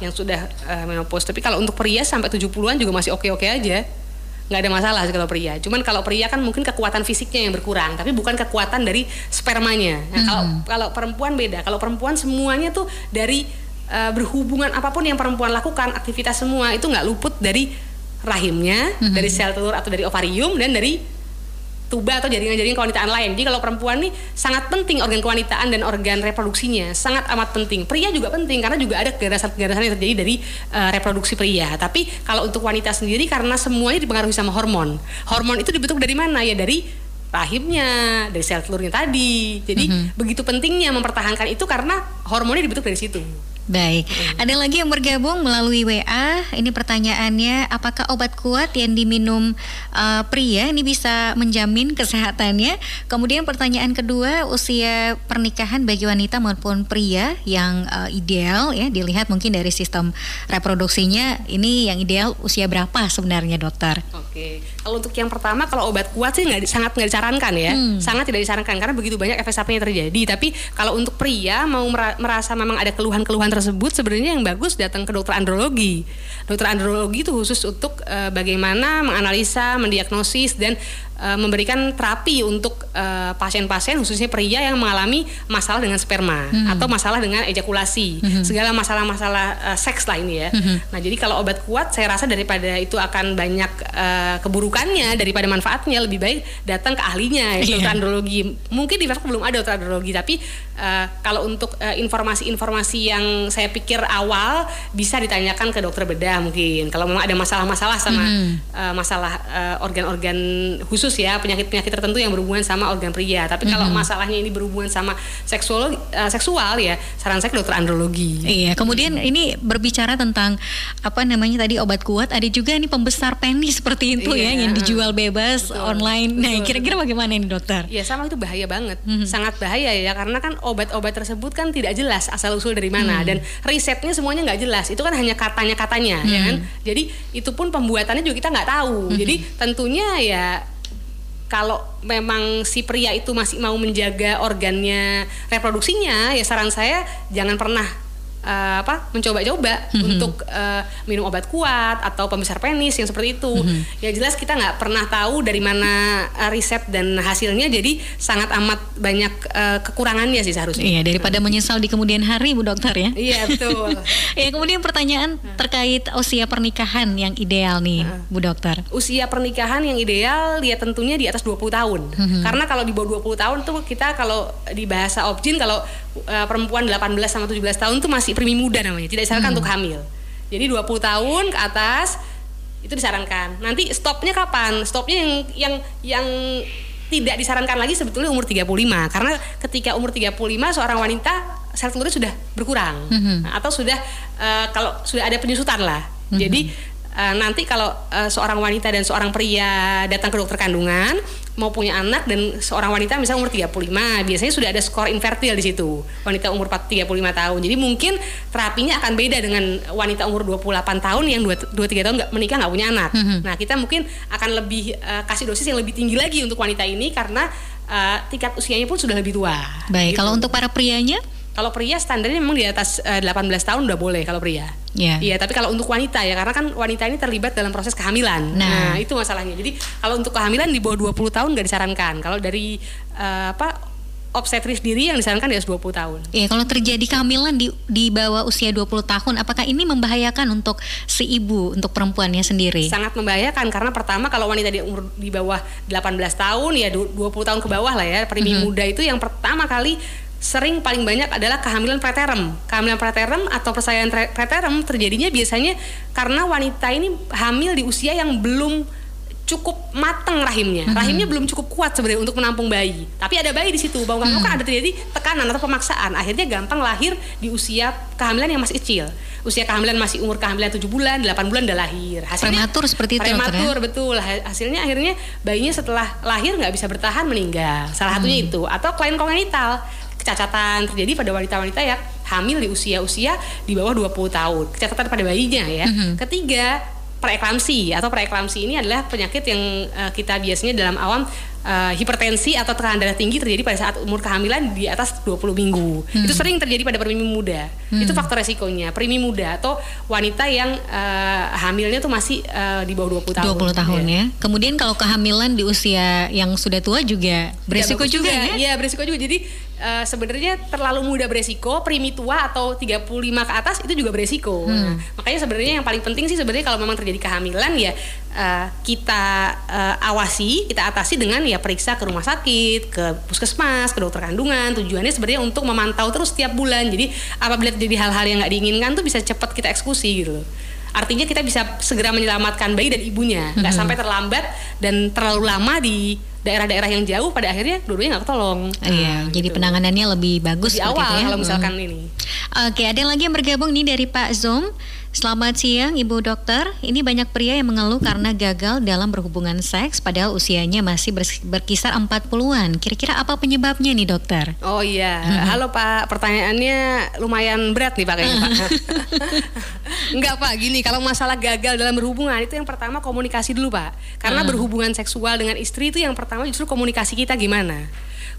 yang sudah uh, menopause tapi kalau untuk pria sampai 70-an juga masih oke-oke aja nggak ada masalah sih kalau pria. Cuman kalau pria kan mungkin kekuatan fisiknya yang berkurang, tapi bukan kekuatan dari spermanya. Nah, kalau kalau perempuan beda. Kalau perempuan semuanya tuh dari uh, berhubungan apa pun yang perempuan lakukan, aktivitas semua itu nggak luput dari rahimnya, dari sel telur atau dari ovarium dan dari tuba atau jaringan-jaringan kewanitaan lain. Jadi kalau perempuan nih sangat penting organ kewanitaan dan organ reproduksinya sangat amat penting. Pria juga penting karena juga ada keganasan-keganasan yang terjadi dari uh, reproduksi pria. Tapi kalau untuk wanita sendiri karena semuanya dipengaruhi sama hormon. Hormon itu dibentuk dari mana ya dari rahimnya, dari sel telurnya tadi. Jadi mm -hmm. begitu pentingnya mempertahankan itu karena hormonnya dibentuk dari situ. Baik, ada lagi yang bergabung melalui WA. Ini pertanyaannya, apakah obat kuat yang diminum uh, pria ini bisa menjamin kesehatannya? Kemudian pertanyaan kedua, usia pernikahan bagi wanita maupun pria yang uh, ideal ya, dilihat mungkin dari sistem reproduksinya, ini yang ideal usia berapa sebenarnya dokter? Oke, kalau untuk yang pertama, kalau obat kuat sih nggak sangat nggak disarankan ya, hmm. sangat tidak disarankan karena begitu banyak efek samping yang terjadi. Tapi kalau untuk pria mau merasa memang ada keluhan-keluhan tersebut sebenarnya yang bagus datang ke dokter andrologi. Dokter andrologi itu khusus untuk uh, bagaimana menganalisa, mendiagnosis dan uh, memberikan terapi untuk uh, pasien-pasien khususnya pria yang mengalami masalah dengan sperma hmm. atau masalah dengan ejakulasi, hmm. segala masalah-masalah uh, seks lah ini ya. Hmm. Nah, jadi kalau obat kuat saya rasa daripada itu akan banyak uh, keburukannya daripada manfaatnya lebih baik datang ke ahlinya ya, yeah. andrologi. Mungkin di Fakta belum ada andrologi tapi uh, kalau untuk informasi-informasi uh, yang saya pikir awal bisa ditanyakan ke dokter bedah mungkin. Kalau memang ada masalah-masalah sama hmm. uh, masalah organ-organ uh, khusus khusus ya penyakit-penyakit tertentu yang berhubungan sama organ pria. Tapi kalau mm -hmm. masalahnya ini berhubungan sama seksual uh, seksual ya saran saya ke dokter andrologi. Iya. Kemudian hmm. ini berbicara tentang apa namanya tadi obat kuat. Ada juga ini pembesar penis seperti itu ya, iya. ya yang dijual bebas betul, online. Nah, kira-kira bagaimana ini dokter? Ya sama itu bahaya banget, mm -hmm. sangat bahaya ya karena kan obat-obat tersebut kan tidak jelas asal usul dari mana mm. dan risetnya semuanya nggak jelas. Itu kan hanya katanya katanya mm. ya kan. Jadi itu pun pembuatannya juga kita nggak tahu. Mm -hmm. Jadi tentunya ya kalau memang si pria itu masih mau menjaga organnya reproduksinya ya saran saya jangan pernah uh, apa mencoba-coba mm-hmm. untuk uh, minum obat kuat atau pembesar penis yang seperti itu. Mm-hmm. Ya jelas kita nggak pernah tahu dari mana uh, riset dan hasilnya jadi sangat amat banyak uh, kekurangannya sih seharusnya. Iya daripada nah. menyesal di kemudian hari Bu Dokter ya. Iya betul. ya kemudian pertanyaan terkait usia pernikahan yang ideal nih nah. Bu Dokter. Usia pernikahan yang ideal ya tentunya di atas 20 tahun. Mm-hmm. Karena kalau di bawah 20 tahun tuh kita kalau di bahasa objin kalau uh, perempuan 18 sama 17 tahun tuh masih primi muda namanya, tidak disarankan hmm. untuk hamil. Jadi 20 tahun ke atas itu disarankan. Nanti stopnya kapan? Stopnya yang yang yang tidak disarankan lagi sebetulnya umur 35 karena ketika umur 35 seorang wanita sel telurnya sudah berkurang -hmm. atau sudah uh, kalau sudah ada penyusutan lah. -hmm. Jadi uh, nanti kalau uh, seorang wanita dan seorang pria datang ke dokter kandungan mau punya anak dan seorang wanita misalnya umur 35 biasanya sudah ada skor infertil di situ wanita umur 35 tahun jadi mungkin terapinya akan beda dengan wanita umur 28 tahun yang 2 3 tahun nggak menikah nggak punya anak mm -hmm. nah kita mungkin akan lebih uh, kasih dosis yang lebih tinggi lagi untuk wanita ini karena uh, tingkat usianya pun sudah lebih tua baik gitu. kalau untuk para prianya kalau pria standarnya memang di atas uh, eh, 18 tahun udah boleh kalau pria. Iya. Yeah. Iya, tapi kalau untuk wanita ya karena kan wanita ini terlibat dalam proses kehamilan. Nah, nah itu masalahnya. Jadi kalau untuk kehamilan di bawah 20 tahun nggak disarankan. Kalau dari uh, apa obstetris diri yang disarankan di atas 20 tahun. Iya, kalau terjadi kehamilan di di bawah usia 20 tahun, apakah ini membahayakan untuk si ibu, untuk perempuannya sendiri? Sangat membahayakan karena pertama kalau wanita di umur di bawah 18 tahun ya 20 tahun ke bawah lah ya, primi mm -hmm. muda itu yang pertama kali sering paling banyak adalah kehamilan preterm. Kehamilan preterm atau persalinan preterm terjadinya biasanya karena wanita ini hamil di usia yang belum cukup matang rahimnya. Mm -hmm. Rahimnya belum cukup kuat sebenarnya untuk menampung bayi. Tapi ada bayi di situ. Bawang mm -hmm. kan ada terjadi tekanan atau pemaksaan. Akhirnya gampang lahir di usia kehamilan yang masih kecil. Usia kehamilan masih umur kehamilan 7 bulan, 8 bulan udah lahir. Hasilnya prematur seperti itu. Ya? Prematur ya? betul. Hasilnya akhirnya bayinya setelah lahir nggak bisa bertahan meninggal. Salah satunya mm. itu atau klien kongenital kecacatan terjadi pada wanita-wanita yang hamil di usia-usia di bawah 20 tahun. Kecacatan pada bayinya ya. Mm -hmm. Ketiga, preeklamsi atau preeklamsi ini adalah penyakit yang uh, kita biasanya dalam awam uh, hipertensi atau tekanan darah tinggi terjadi pada saat umur kehamilan di atas 20 minggu. Hmm. Itu sering terjadi pada primi muda. Hmm. Itu faktor resikonya. Primi muda atau wanita yang uh, hamilnya tuh masih uh, di bawah 20 tahun. 20 tahun ya. ya. Kemudian kalau kehamilan di usia yang sudah tua juga beresiko juga, juga ya? Iya, beresiko juga. Jadi uh, sebenarnya terlalu muda beresiko, primi tua atau 35 ke atas itu juga beresiko. Hmm. Nah, makanya sebenarnya yang paling penting sih sebenarnya kalau memang terjadi kehamilan ya uh, kita uh, awasi, kita atasi dengan ya periksa ke rumah sakit, ke puskesmas, ke dokter kandungan. Tujuannya sebenarnya untuk memantau terus setiap bulan. Jadi apabila terjadi hal-hal yang nggak diinginkan tuh bisa cepat kita eksekusi gitu Artinya kita bisa segera menyelamatkan bayi dan ibunya, nggak -hmm. sampai terlambat dan terlalu lama di daerah-daerah yang jauh pada akhirnya dulunya nggak ketolong. Iya, nah, jadi gitu. penanganannya lebih bagus di awal ya. kalau misalkan hmm. ini. Oke, ada lagi yang bergabung nih dari Pak Zoom. Selamat siang Ibu Dokter. Ini banyak pria yang mengeluh karena gagal dalam berhubungan seks padahal usianya masih berkisar 40-an. Kira-kira apa penyebabnya nih Dokter? Oh iya. Halo Pak, pertanyaannya lumayan berat nih Pak kayaknya Pak. Enggak Pak, gini kalau masalah gagal dalam berhubungan itu yang pertama komunikasi dulu Pak. Karena hmm. berhubungan seksual dengan istri itu yang pertama justru komunikasi kita gimana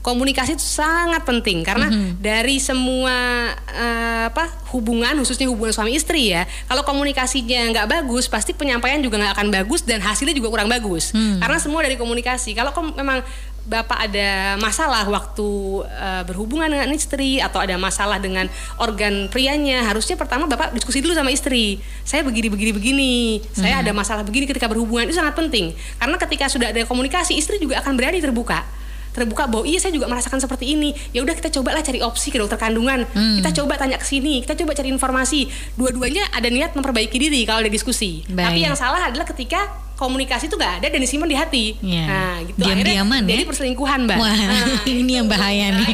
komunikasi itu sangat penting karena mm-hmm. dari semua uh, apa hubungan khususnya hubungan suami istri ya kalau komunikasinya nggak bagus pasti penyampaian juga nggak akan bagus dan hasilnya juga kurang bagus mm. karena semua dari komunikasi kalau kom- memang Bapak ada masalah waktu uh, berhubungan dengan istri atau ada masalah dengan organ prianya, harusnya pertama Bapak diskusi dulu sama istri. Saya begini begini begini, hmm. saya ada masalah begini ketika berhubungan itu sangat penting. Karena ketika sudah ada komunikasi, istri juga akan berani terbuka terbuka bahwa iya saya juga merasakan seperti ini ya udah kita coba lah cari opsi ke dokter kandungan hmm. kita coba tanya ke sini kita coba cari informasi dua-duanya ada niat memperbaiki diri kalau ada diskusi Baik. tapi yang salah adalah ketika komunikasi itu nggak ada dan disimpan di hati. Yeah. Nah, gitu. Diam-diaman ya. Jadi perselingkuhan, Mbak. Wah, nah, ini yang bahaya nih.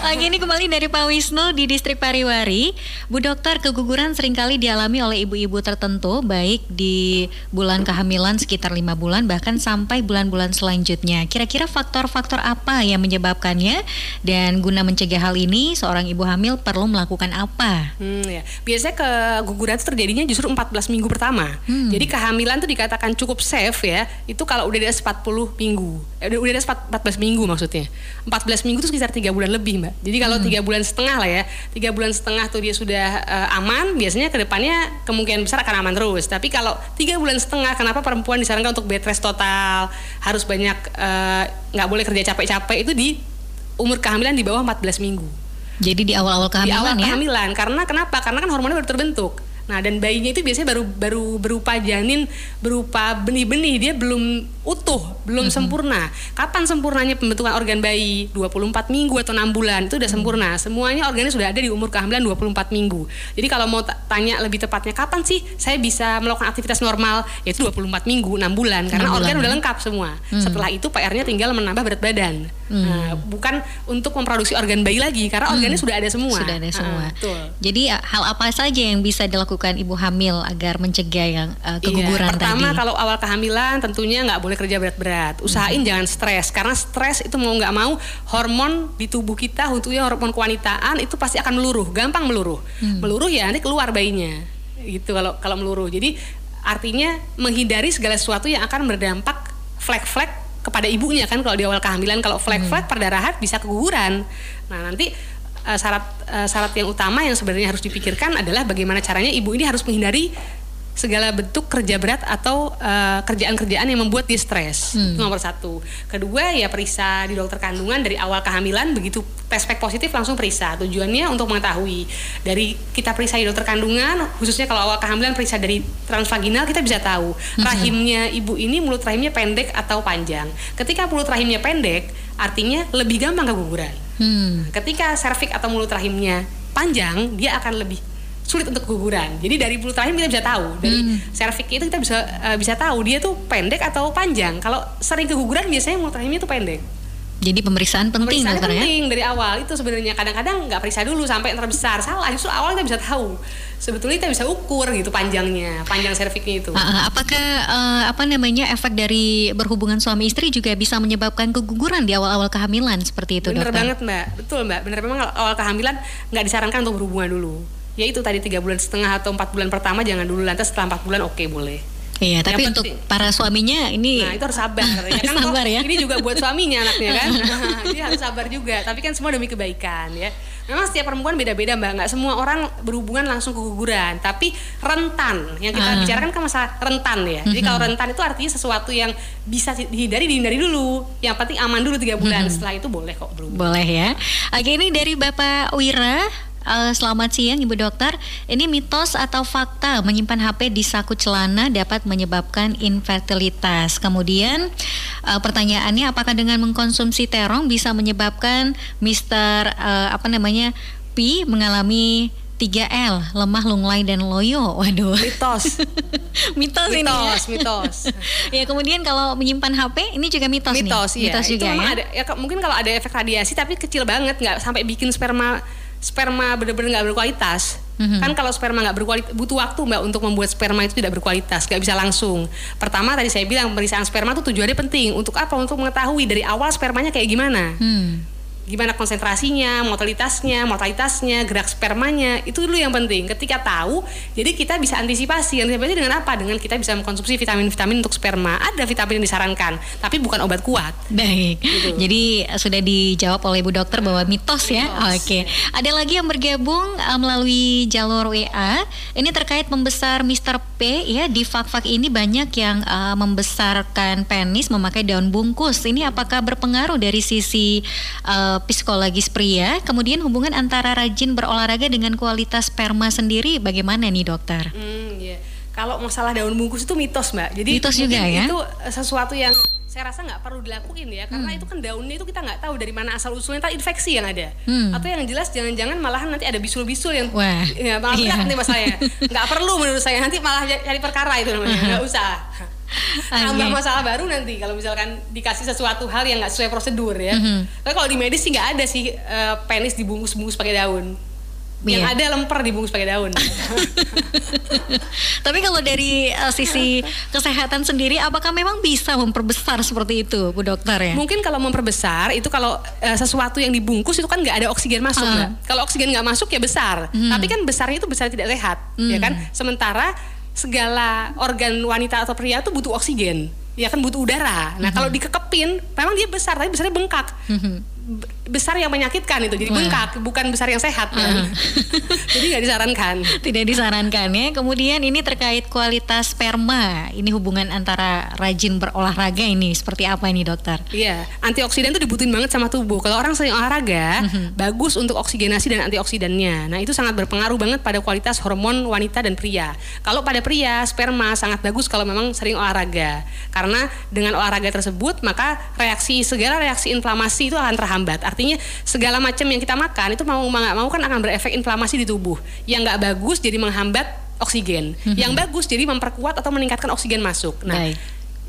Lagi ini kembali dari Pak Wisnu di Distrik Pariwari. Bu Dokter, keguguran sering kali dialami oleh ibu-ibu tertentu baik di bulan kehamilan sekitar lima bulan bahkan sampai bulan-bulan selanjutnya. Kira-kira faktor-faktor apa yang menyebabkannya dan guna mencegah hal ini seorang ibu hamil perlu melakukan apa? Hmm, ya. Biasanya keguguran itu terjadinya justru 14 minggu pertama. Hmm. Jadi kehamilan itu dikatakan cukup safe ya, itu kalau udah di atas 40 minggu. Eh, udah di atas 14 minggu maksudnya. 14 minggu itu sekitar tiga bulan lebih, Mbak. Jadi kalau hmm. tiga hmm. bulan setengah lah ya, tiga bulan setengah tuh dia sudah uh, aman, biasanya ke depannya kemungkinan besar akan aman terus. Tapi kalau tiga bulan setengah, kenapa perempuan disarankan untuk bed rest total, harus banyak eh, nggak uh, boleh kerja capek-capek itu di umur kehamilan di bawah 14 minggu. Jadi di awal-awal kehamilan di awal ya? kehamilan. Karena kenapa? Karena kan hormonnya baru terbentuk. Nah, dan bayinya itu biasanya baru baru berupa janin, berupa benih-benih, dia belum utuh, belum mm-hmm. sempurna. Kapan sempurnanya pembentukan organ bayi? 24 minggu atau 6 bulan itu udah mm-hmm. sempurna. Semuanya organnya sudah ada di umur kehamilan 24 minggu. Jadi kalau mau tanya lebih tepatnya kapan sih saya bisa melakukan aktivitas normal? Yaitu 24 minggu, 6 bulan karena 6 organ bulan, udah ya? lengkap semua. Mm-hmm. Setelah itu PR-nya tinggal menambah berat badan. Mm-hmm. Nah, bukan untuk memproduksi organ bayi lagi karena organnya mm-hmm. sudah ada semua. Sudah ada semua. Uh, Jadi hal apa saja yang bisa dilakukan dilakukan ibu hamil agar mencegah yang uh, keguguran iya, pertama, tadi? kalau awal kehamilan tentunya nggak boleh kerja berat-berat. Usahain hmm. jangan stres karena stres itu mau nggak mau hormon di tubuh kita khususnya hormon kewanitaan itu pasti akan meluruh, gampang meluruh. Hmm. Meluruh ya nanti keluar bayinya. Gitu kalau kalau meluruh. Jadi artinya menghindari segala sesuatu yang akan berdampak flek-flek kepada ibunya kan kalau di awal kehamilan kalau flek-flek hmm. perdarahan bisa keguguran. Nah, nanti uh, syarat uh, syarat yang utama yang sebenarnya harus dipikirkan adalah bagaimana caranya ibu ini harus menghindari segala bentuk kerja berat atau eh, kerjaan-kerjaan uh, yang membuat dia stres. Hmm. itu nomor satu. Kedua ya periksa di dokter kandungan dari awal kehamilan. Begitu pack positif langsung periksa. Tujuannya untuk mengetahui dari kita periksa di dokter kandungan khususnya kalau awal kehamilan periksa dari transvaginal kita bisa tahu hmm. rahimnya ibu ini mulut rahimnya pendek atau panjang. Ketika mulut rahimnya pendek artinya lebih gampang keguguran Hmm. Ketika serviks atau mulut rahimnya panjang, dia akan lebih sulit untuk keguguran. Jadi dari mulut rahim kita bisa tahu, dari hmm. serviks itu kita bisa uh, bisa tahu dia tuh pendek atau panjang. Kalau sering keguguran biasanya mulut rahimnya itu pendek. Jadi pemeriksaan penting pemeriksaan dokter ya? penting dari awal itu sebenarnya kadang-kadang nggak periksa dulu sampai terbesar salah justru awal kita bisa tahu sebetulnya kita bisa ukur gitu panjangnya panjang serviknya itu. Uh, apakah uh, apa namanya efek dari berhubungan suami istri juga bisa menyebabkan keguguran di awal-awal kehamilan seperti itu Bener dokter? banget mbak, betul mbak. Bener memang awal kehamilan nggak disarankan untuk berhubungan dulu. Ya itu tadi tiga bulan setengah atau empat bulan pertama jangan dulu lantas setelah empat bulan oke okay, boleh. Iya, Yang tapi penting- untuk para suaminya ini Nah itu harus sabar ya kan Sabar ya. Ini juga buat suaminya anaknya kan Dia harus sabar juga Tapi kan semua demi kebaikan ya Memang setiap perempuan beda-beda mbak Nggak semua orang berhubungan langsung keguguran Tapi rentan Yang kita. Mhm. bicarakan kan masalah rentan ya Jadi kalau rentan itu artinya sesuatu yang bisa dihindari Dihindari dulu Yang penting aman dulu tiga bulan. Setelah itu boleh kok berhubungan boleh ya. Oke, ini dari Bapak Wira. Eh, selamat siang Ibu Dokter. Ini mitos atau fakta menyimpan HP di saku celana dapat menyebabkan infertilitas. Kemudian eh, pertanyaannya apakah dengan mengkonsumsi terong bisa menyebabkan Mister eh, apa namanya P mengalami 3L, lemah, lunglai dan loyo. Waduh. Mitos mitos ini ya. Mitos, mitos ya kemudian kalau menyimpan HP ini juga mitos, mitos nih. iya mitos itu juga memang ya. ada ya mungkin kalau ada efek radiasi tapi kecil banget nggak sampai bikin sperma sperma bener-bener nggak berkualitas. Mhm. kan kalau sperma nggak berkualitas butuh waktu mbak untuk membuat sperma itu tidak berkualitas nggak bisa langsung. Pertama tadi saya bilang pemeriksaan sperma itu tujuannya penting. Untuk apa? Untuk mengetahui dari awal spermanya kayak gimana. Hmm. Gimana konsentrasinya, mortalitasnya, mortalitasnya, gerak spermanya, itu dulu yang penting. Ketika tahu, jadi kita bisa antisipasi. Antisipasi dengan apa? Dengan kita bisa mengkonsumsi vitamin-vitamin untuk sperma. Ada vitamin yang disarankan, tapi bukan obat kuat. Baik, jadi eh, sudah dijawab oleh Ibu Dokter bahwa mitos ya. Mitos. Oke, ada lagi yang bergabung eh, melalui jalur WA. Ini terkait membesar Mr. P ya di fak-fak ini banyak yang eh, membesarkan penis memakai daun bungkus. Ini apakah berpengaruh dari sisi eh, psikologis pria? Kemudian hubungan antara rajin berolahraga dengan kualitas sperma sendiri bagaimana nih dokter? Hmm, iya. Kalau masalah daun bungkus itu mitos, Mbak. Jadi Mitos juga ya? Itu eh, sesuatu yang saya rasa nggak perlu dilakuin ya, karena itu kan daunnya itu kita nggak tahu dari mana asal usulnya, entah infeksi yang ada, Hmm. atau yang jelas jangan-jangan malahan nanti ada bisul-bisul yang Wah, ya, malah iya. berat nih mas saya, nggak perlu menurut saya nanti malah cari perkara itu namanya, nggak usah. Tambah masalah baru nanti kalau misalkan dikasih sesuatu hal yang nggak sesuai prosedur ya. Mhm. Tapi kalau di medis sih nggak ada sih eh, penis dibungkus-bungkus pakai daun. Yang Iya. ada lemper dibungkus pakai daun. Tapi kalau dari uh, sisi kesehatan sendiri, apakah memang bisa memperbesar seperti itu, Bu Dokter ya? Mungkin kalau memperbesar itu kalau eh, sesuatu yang dibungkus itu kan nggak ada oksigen masuk. Mbak. Kalau oksigen nggak masuk ya besar. Tapi kan besarnya itu besar tidak sehat, ya kan? Sementara segala organ wanita atau pria itu butuh oksigen. Ya kan butuh udara. Nah, kalau dikekepin memang dia besar tapi besarnya bengkak. B- besar yang menyakitkan itu jadi Wah. bengkak bukan besar yang sehat kan? jadi nggak disarankan Tidak disarankan ya. Kemudian ini terkait kualitas sperma. Ini hubungan antara rajin berolahraga ini seperti apa ini, Dokter? Iya, antioksidan itu dibutuhin banget sama tubuh. Kalau orang sering olahraga, bagus untuk oksigenasi dan antioksidannya. Nah, itu sangat berpengaruh banget pada kualitas hormon wanita dan pria. Kalau pada pria, sperma sangat bagus kalau memang sering olahraga. Karena dengan olahraga tersebut, maka reaksi segala reaksi inflamasi itu akan terhambat. Artinya segala macam yang kita makan itu mau nggak mau kan akan berefek inflamasi di tubuh. Yang nggak bagus jadi menghambat oksigen. Yang bagus jadi memperkuat atau meningkatkan oksigen masuk. Nah, Baik.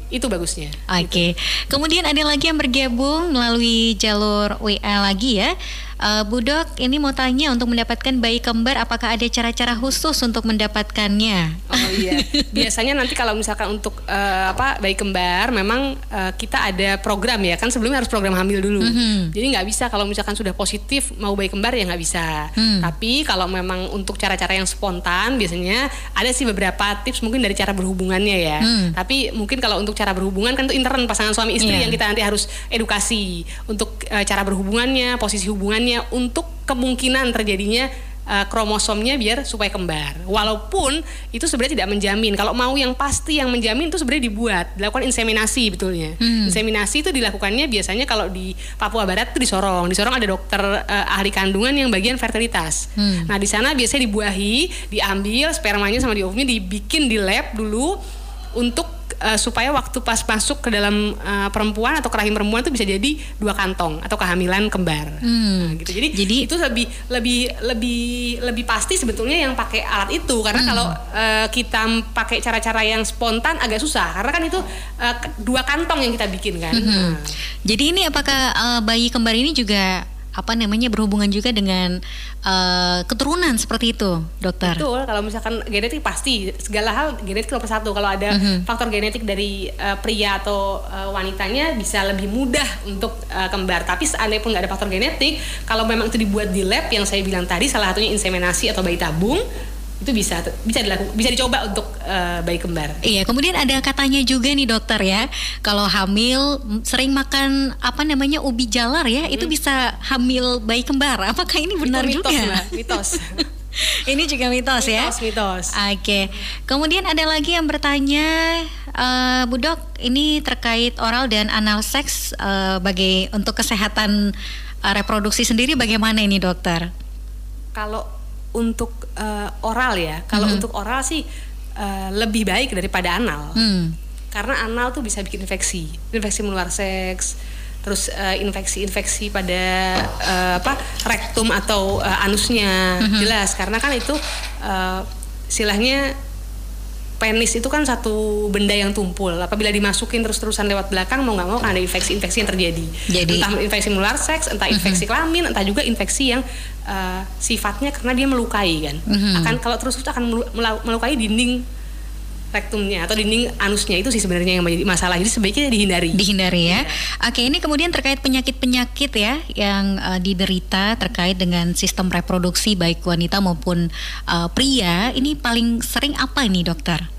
itu bagusnya. Oke. Kemudian ada lagi yang bergabung melalui jalur WA lagi ya. Eh, Bu Dok, ini mau tanya untuk mendapatkan bayi kembar apakah ada cara-cara khusus untuk mendapatkannya? Oh iya, biasanya nanti kalau misalkan untuk eh, apa bayi kembar, memang eh, kita ada program ya kan sebelumnya harus program hamil dulu. Mhm. Jadi nggak bisa kalau misalkan sudah positif mau bayi kembar ya nggak bisa. Hmm. Tapi kalau memang untuk cara-cara yang spontan biasanya ada sih beberapa tips mungkin dari cara berhubungannya ya. Hmm. Tapi mungkin kalau untuk cara berhubungan kan itu intern pasangan suami istri Iya. yang kita nanti harus edukasi untuk eh, cara berhubungannya, posisi hubungannya untuk kemungkinan terjadinya eh, kromosomnya biar supaya kembar. Walaupun itu sebenarnya tidak menjamin. Kalau mau yang pasti yang menjamin itu sebenarnya dibuat, dilakukan inseminasi betulnya. Hmm. Inseminasi itu dilakukannya biasanya kalau di Papua Barat itu di Sorong. Di Sorong ada dokter eh, ahli kandungan yang bagian fertilitas. Hmm. Nah, di sana biasanya dibuahi, diambil spermanya sama diovumnya dibikin di lab dulu untuk eh, supaya waktu pas masuk ke dalam eh, perempuan atau ke rahim perempuan itu bisa jadi dua kantong atau kehamilan kembar. Hmm. Nah, gitu. Jadi, Jadi- itu lebih lebih lebih lebih pasti sebetulnya yang pakai alat itu karena Hmm. kalau eh, kita pakai cara-cara yang spontan agak susah karena kan itu ke- dua kantong yang kita bikin kan. Mhm. Nah, Jadi ini apakah eh, bayi kembar ini juga apa namanya berhubungan juga dengan eh, keturunan seperti itu, Dokter? Betul, kalau misalkan genetik pasti segala hal genetik nomor satu. Kalau ada Mhm. faktor genetik dari eh, pria atau eh, wanitanya bisa lebih mudah untuk eh, kembar. Tapi seandainya pun nggak ada faktor genetik, kalau memang itu dibuat di lab yang saya bilang tadi, salah satunya inseminasi atau bayi tabung, itu bisa bisa dilakukan bisa dicoba untuk uh, bayi kembar. Iya, kemudian ada katanya juga nih dokter ya, kalau hamil sering makan apa namanya ubi jalar ya, hmm. itu bisa hamil bayi kembar. Apakah ini benar itu mitos, juga? Mbak, mitos. ini juga mitos, mitos ya. Mitos, mitos. Oke. Okay. Kemudian ada lagi yang bertanya, uh, Bu Dok, ini terkait oral dan anal seks uh, bagi untuk kesehatan uh, reproduksi sendiri bagaimana ini dokter? Kalau untuk uh, oral ya, kalau hmm. untuk oral sih uh, lebih baik daripada anal. Hmm. Karena anal tuh bisa bikin infeksi, infeksi menular seks, terus infeksi-infeksi uh, pada uh, apa rektum atau uh, anusnya hmm. jelas karena kan itu uh, silahnya penis itu kan satu benda yang tumpul. Apabila dimasukin terus-terusan lewat belakang mau nggak mau kan ada infeksi-infeksi yang terjadi. Jadi entah infeksi menular seks, entah infeksi uh-huh. kelamin, entah juga infeksi yang uh, sifatnya karena dia melukai kan. Uh-huh. Akan kalau terus terus akan melukai dinding rektumnya atau dinding anusnya itu sih sebenarnya yang menjadi masalah. Jadi sebaiknya dihindari. Dihindari ya. ya. Oke, ini kemudian terkait penyakit-penyakit ya yang uh, diderita terkait dengan sistem reproduksi baik wanita maupun uh, pria. Ini paling sering apa ini, dokter?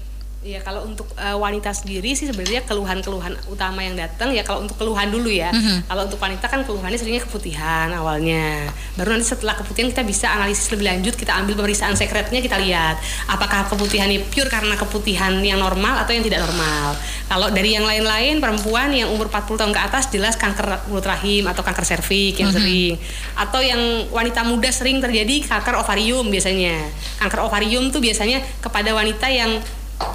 Iya kalau untuk uh, wanita sendiri sih sebenarnya keluhan-keluhan utama yang datang ya kalau untuk keluhan dulu ya. Mm-hmm. Kalau untuk wanita kan keluhannya seringnya keputihan awalnya. Baru nanti setelah keputihan kita bisa analisis lebih lanjut, kita ambil pemeriksaan sekretnya kita lihat apakah keputihan ini pure karena keputihan yang normal atau yang tidak normal. Kalau dari yang lain-lain perempuan yang umur 40 tahun ke atas jelas kanker mulut rahim atau kanker serviks yang mm-hmm. sering. Atau yang wanita muda sering terjadi kanker ovarium biasanya. Kanker ovarium tuh biasanya kepada wanita yang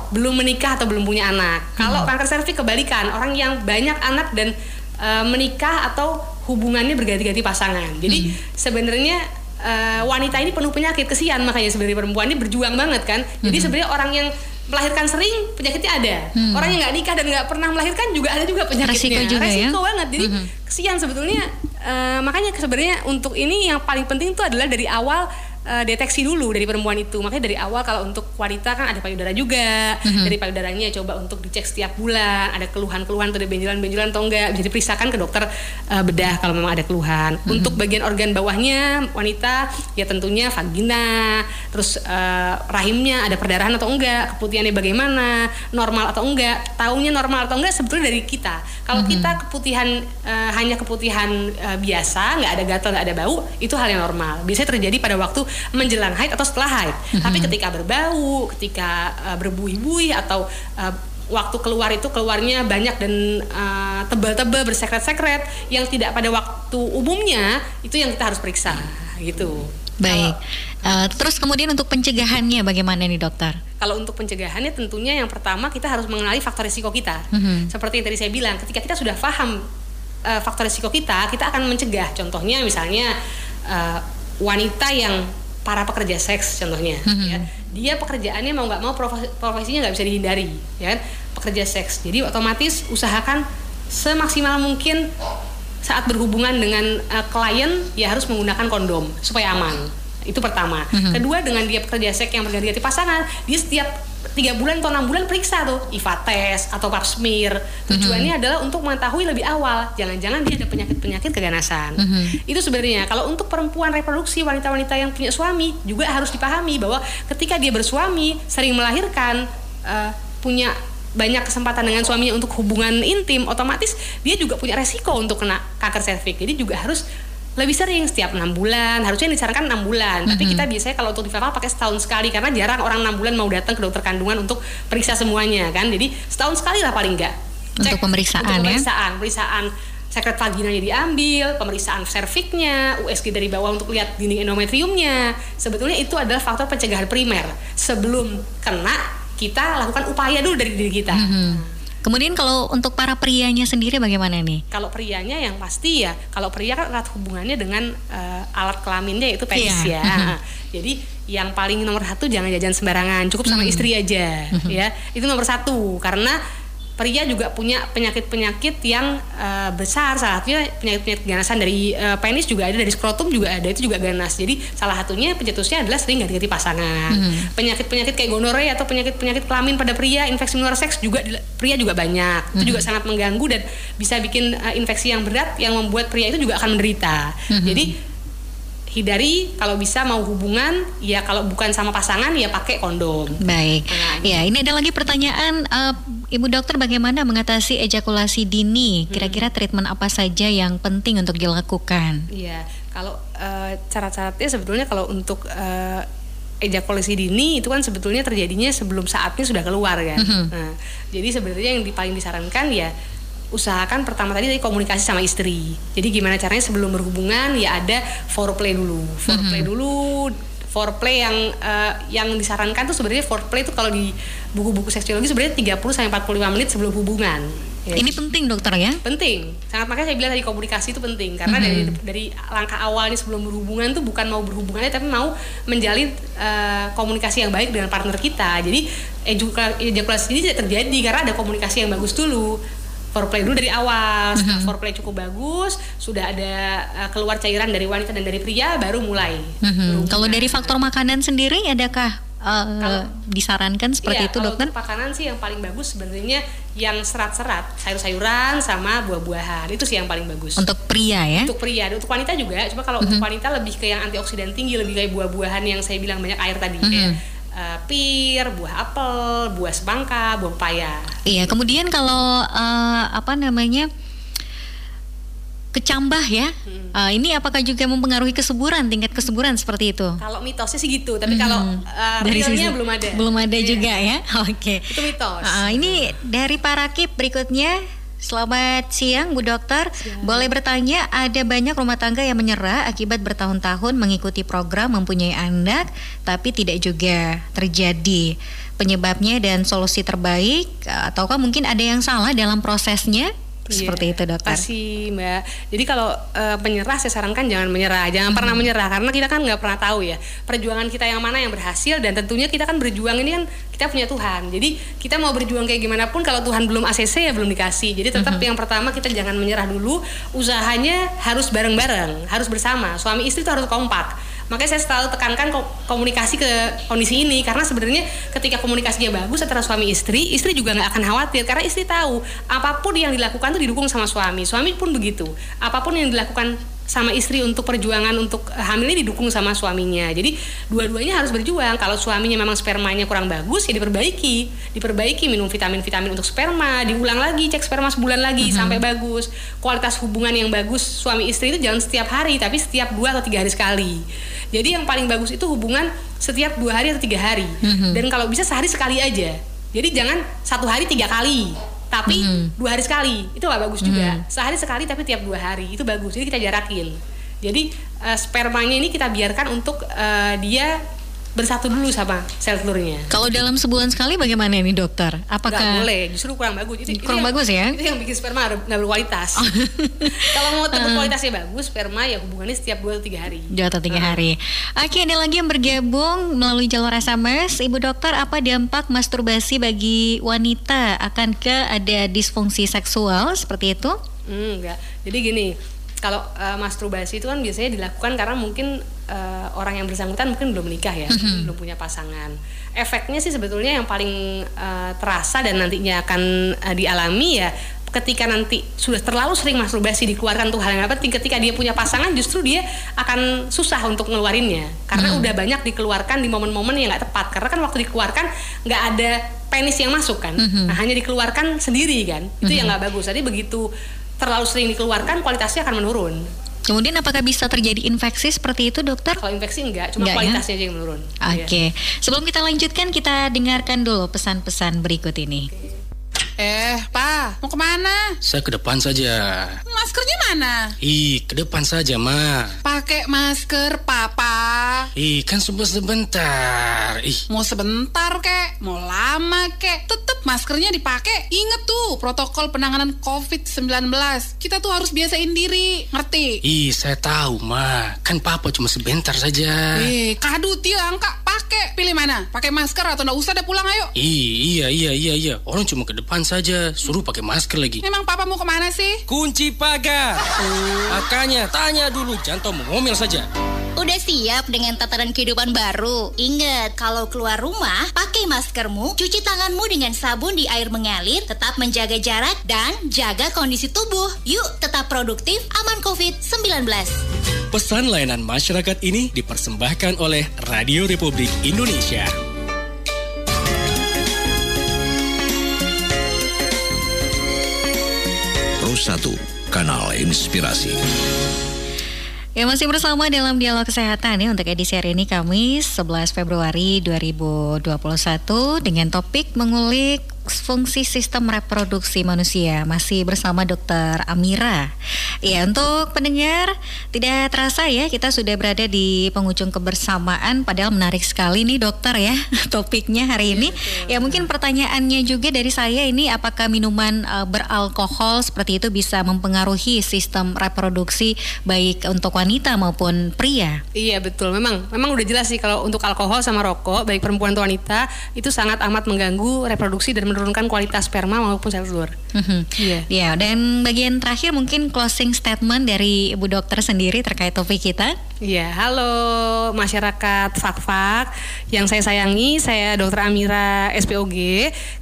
belum menikah atau belum punya anak. Hmm. Kalau kanker serviks kebalikan, orang yang banyak anak dan uh, menikah atau hubungannya berganti-ganti pasangan. Jadi hmm. sebenarnya uh, wanita ini penuh penyakit kesian makanya sebenarnya perempuan ini berjuang banget kan. Jadi hmm. sebenarnya orang yang melahirkan sering penyakitnya ada. Hmm. Orang yang nggak nikah dan nggak pernah melahirkan juga ada juga penyakitnya. Resiko juga Resiko ya? banget. Jadi hmm. kesian sebetulnya. Uh, makanya sebenarnya untuk ini yang paling penting itu adalah dari awal uh, deteksi dulu dari perempuan itu. Makanya dari awal kalau untuk wanita kan ada payudara juga. Mm-hmm. Dari payudaranya coba untuk dicek setiap bulan, ada keluhan-keluhan atau ada benjolan-benjolan atau enggak bisa diperiksakan ke dokter uh, bedah kalau memang ada keluhan. Mm-hmm. Untuk bagian organ bawahnya wanita ya tentunya vagina, terus uh, rahimnya ada perdarahan atau enggak, keputihannya bagaimana, normal atau enggak. Taunya normal atau enggak sebetulnya dari kita. Kalau mm-hmm. kita keputihan uh, hanya keputihan uh, biasa, nggak ada gatal, nggak ada bau, itu hal yang normal. Biasanya terjadi pada waktu menjelang haid atau setelah haid. Mm-hmm. Tapi ketika berbau, ketika uh, berbuih-buih atau uh, waktu keluar itu keluarnya banyak dan uh, tebal-tebal bersekret-sekret yang tidak pada waktu umumnya itu yang kita harus periksa gitu. Baik. uh, terus kemudian untuk pencegahannya bagaimana nih dokter? Kalau untuk pencegahannya tentunya yang pertama kita harus mengenali faktor risiko kita. Mm-hmm. Seperti yang tadi saya bilang, ketika kita sudah paham uh, faktor risiko kita, kita akan mencegah. Contohnya misalnya uh, wanita yang para pekerja seks contohnya mm-hmm. ya dia pekerjaannya mau nggak mau profesinya nggak bisa dihindari ya kan? pekerja seks jadi otomatis usahakan semaksimal mungkin saat berhubungan dengan uh, klien ya harus menggunakan kondom supaya aman itu pertama mm-hmm. kedua dengan dia pekerja seks yang berganti-ganti pasangan dia setiap tiga bulan atau enam bulan periksa tuh IVA tes atau pap smear tujuannya mm-hmm. adalah untuk mengetahui lebih awal jangan-jangan dia ada penyakit-penyakit keganasan mm-hmm. itu sebenarnya kalau untuk perempuan reproduksi wanita-wanita yang punya suami juga harus dipahami bahwa ketika dia bersuami sering melahirkan uh, punya banyak kesempatan dengan suaminya untuk hubungan intim otomatis dia juga punya resiko untuk kena kanker serviks jadi juga harus lebih sering setiap enam bulan. Harusnya disarankan enam bulan. Mm-hmm. tapi kita biasanya kalau untuk di pakai setahun sekali karena jarang orang enam bulan mau datang ke dokter kandungan untuk periksa semuanya kan? Jadi setahun sekali lah paling enggak. Cek, untuk pemeriksaan untuk pemeriksaan ya? pemeriksaan. Sekret vaginanya diambil pemeriksaan serviknya USG dari bawah untuk lihat dinding endometriumnya. Sebetulnya itu adalah faktor pencegahan primer. Sebelum kena kita lakukan upaya dulu dari diri kita. Mm-hmm Kemudian kalau untuk para prianya sendiri bagaimana nih? Kalau prianya yang pasti ya, kalau pria kan erat hubungannya dengan uh, alat kelaminnya itu penis yeah. ya. Jadi yang paling nomor satu jangan jajan sembarangan, cukup sama mm. istri aja, mm. ya. Itu nomor satu karena pria juga punya penyakit-penyakit yang uh, besar salah satunya penyakit-penyakit ganasan dari uh, penis juga ada dari skrotum juga ada itu juga ganas jadi salah satunya pencetusnya adalah sering ganti-ganti pasangan hmm. penyakit-penyakit kayak gonorrea atau penyakit-penyakit kelamin pada pria infeksi menular seks juga pria juga banyak hmm. itu juga sangat mengganggu dan bisa bikin uh, infeksi yang berat yang membuat pria itu juga akan menderita hmm. jadi hindari kalau bisa mau hubungan ya kalau bukan sama pasangan ya pakai kondom. Baik. Nah, Ya, ini ada lagi pertanyaan eh, Ibu dokter bagaimana mengatasi ejakulasi dini? Kira-kira treatment apa saja yang penting untuk dilakukan? Iya, kalau eh, cara-caranya sebetulnya kalau untuk eh, ejakulasi dini itu kan sebetulnya terjadinya sebelum saatnya sudah keluar kan. Nah, jadi sebenarnya yang paling disarankan ya usahakan pertama tadi tadi komunikasi sama istri. Jadi gimana caranya sebelum berhubungan ya ada foreplay dulu. Foreplay dulu foreplay yang eh, yang disarankan tuh sebenarnya foreplay itu kalau di buku-buku seksiologi sebenarnya 30 sampai 45 menit sebelum hubungan. Ya Ini penting dokter ya? penting sangat makanya saya bilang tadi komunikasi itu penting karena dari dari langkah awalnya sebelum berhubungan tuh bukan mau berhubungannya tapi mau menjalin eh, komunikasi yang baik dengan partner kita jadi ejakulasi ini tidak terjadi karena ada komunikasi yang bagus dulu foreplay dulu dari awal. Setelah foreplay cukup bagus sudah ada eh, keluar cairan dari wanita dan dari pria baru mulai. Mhm. berhubungan. Kalau dari faktor makanan sendiri adakah eh, Kalau- disarankan seperti Iya, itu dokter? makanan sih yang paling bagus sebenarnya yang serat-serat sayur-sayuran sama buah-buahan. Itu sih yang paling bagus. Untuk pria ya? untuk pria. Untuk wanita juga. Cuma kalau untuk wanita lebih ke yang antioksidan tinggi lebih kayak buah-buahan yang saya bilang banyak air tadi kayak eh, pir buah apel buah semangka buah paya Iya, kemudian kalau eh, apa namanya kecambah ya, eh, ini apakah juga mempengaruhi kesuburan, tingkat kesuburan seperti itu? kalau mitosnya sih gitu tapi kalau eh, realnya sisi- belum ada Belum ada Iya. juga ya. Oke. itu mitos Ah, ini dari para kip berikutnya. Selamat siang Bu Dokter. Boleh bertanya, ada banyak rumah tangga yang menyerah akibat bertahun-tahun mengikuti program mempunyai anak, tapi tidak juga terjadi penyebabnya dan solusi terbaik, ataukah mungkin ada yang salah dalam prosesnya? Seperti Iya, itu Dokter. Pasti Mbak. Jadi kalau eh, penyerah saya sarankan jangan menyerah, jangan pernah Hmm. menyerah karena kita kan nggak pernah tahu ya perjuangan kita yang mana yang berhasil dan tentunya kita kan berjuang ini kan kita punya Tuhan. Jadi kita mau berjuang kayak gimana pun kalau Tuhan belum ACC ya belum dikasih. Jadi tetap Hmm. yang pertama kita jangan menyerah dulu. Usahanya harus bareng-bareng, harus bersama. Suami istri itu harus kompak. Makanya saya selalu tekankan ko- komunikasi ke kondisi ini karena sebenarnya ketika komunikasinya bagus antara suami istri, istri juga nggak akan khawatir karena istri tahu apa pun yang dilakukan tuh didukung sama suami. Suami pun begitu. Apa pun yang dilakukan sama istri untuk perjuangan untuk eh, hamil ini didukung sama suaminya. Jadi dua-duanya harus berjuang. Kalau suaminya memang spermanya kurang bagus ya diperbaiki, diperbaiki minum vitamin-vitamin untuk sperma, diulang lagi cek sperma sebulan lagi sampai bagus. Kualitas hubungan yang bagus suami istri itu jangan setiap hari tapi setiap dua atau tiga hari sekali. Jadi yang paling bagus itu hubungan setiap dua hari atau tiga hari. Dan kalau bisa sehari sekali aja. Jadi jangan satu hari tiga kali tapi dua hari sekali itu nggak bagus juga. Sehari sekali tapi tiap dua hari itu bagus. Jadi kita jarakin jadi eh, spermanya ini kita biarkan untuk eh, dia bersatu dulu sama sel telurnya Kalau dalam sebulan sekali bagaimana ini dokter? nggak Apakah boleh justru kurang bagus itu, itu Kurang yang- bagus ya? itu yang bikin sperma nggak berkualitas kalau mau tetap kualitasnya bagus sperma ya hubungannya setiap dua atau tiga hari Dua atau tiga hari. Oke, ada lagi yang bergabung melalui jalur SMS. Ibu dokter, apa dampak masturbasi bagi wanita? Akankah ada disfungsi seksual seperti itu? Hmm, enggak. Jadi gini, kalau eh, masturbasi itu kan biasanya dilakukan karena mungkin eh, orang yang bersangkutan mungkin belum menikah ya, belum punya pasangan. Efeknya sih sebetulnya yang paling eh, terasa dan nantinya akan eh, dialami ya ketika nanti sudah terlalu sering masturbasi dikeluarkan tuh hal yang penting ketika dia punya pasangan justru dia akan susah untuk ngeluarinnya. Karena udah banyak dikeluarkan di momen-momen yang nggak tepat. Karena kan waktu dikeluarkan nggak ada penis yang masuk kan. Nah, hanya dikeluarkan sendiri kan. Itu yang nggak bagus. Jadi begitu terlalu sering dikeluarkan kualitasnya akan menurun Kemudian apakah bisa terjadi infeksi seperti itu dokter? kalau infeksi enggak cuma Enggak ya? kualitasnya aja yang menurun Oke, Iya. sebelum kita lanjutkan kita dengarkan dulu pesan-pesan berikut ini. Eh, Pa, mau ke mana? Saya ke depan saja. Maskernya mana? Ih, ke depan saja, Ma. Pakai masker, Papa. Ih, kan cuma sebentar. Ih, Mau sebentar kek, mau lama kek, tetep maskernya dipakai. Ingat tuh protokol penanganan COVID-19. Kita tuh harus biasain diri, ngerti? ih, saya tahu, Ma. Kan papa cuma sebentar saja. Eh, kadut ya, angka pakai. Pilih mana? Pakai masker atau nggak usah deh pulang ayo. Ih, iya, iya, iya, iya. Orang cuma ke depan saja. Suruh pakai masker lagi. Memang Papa mau ke mana sih? Kunci pagar. Makanya tanya dulu, jangan tahu mau ngomel saja. Udah siap dengan tatanan kehidupan baru? Ingat, kalau keluar rumah, pakai maskermu, cuci tanganmu dengan sabun di air mengalir, tetap menjaga jarak, dan jaga kondisi tubuh. Yuk, tetap produktif, aman COVID-19. Pesan layanan masyarakat ini dipersembahkan oleh Radio Republik Indonesia. Pro 1, Kanal Inspirasi. Ya masih bersama dalam dialog kesehatan ya untuk edisi hari ini Kamis 11 Februari 2021 dengan topik mengulik fungsi sistem reproduksi manusia masih bersama Dokter Amira. Ya untuk pendengar tidak terasa ya kita sudah berada di penghujung kebersamaan padahal menarik sekali nih dokter ya topiknya hari ini. Ya mungkin pertanyaannya juga dari saya ini apakah minuman uh, beralkohol seperti itu bisa mempengaruhi sistem reproduksi baik untuk wanita maupun pria? Iya betul, memang memang udah jelas sih kalau untuk alkohol sama rokok baik perempuan atau wanita itu sangat amat mengganggu reproduksi dan menurunkan kualitas sperma maupun sel telur. Mhm. Iya. Ya, dan bagian terakhir mungkin closing statement dari Ibu Dokter sendiri terkait topik kita. Iya, halo masyarakat Fakfak yang saya sayangi, saya Dokter Amira SPOG.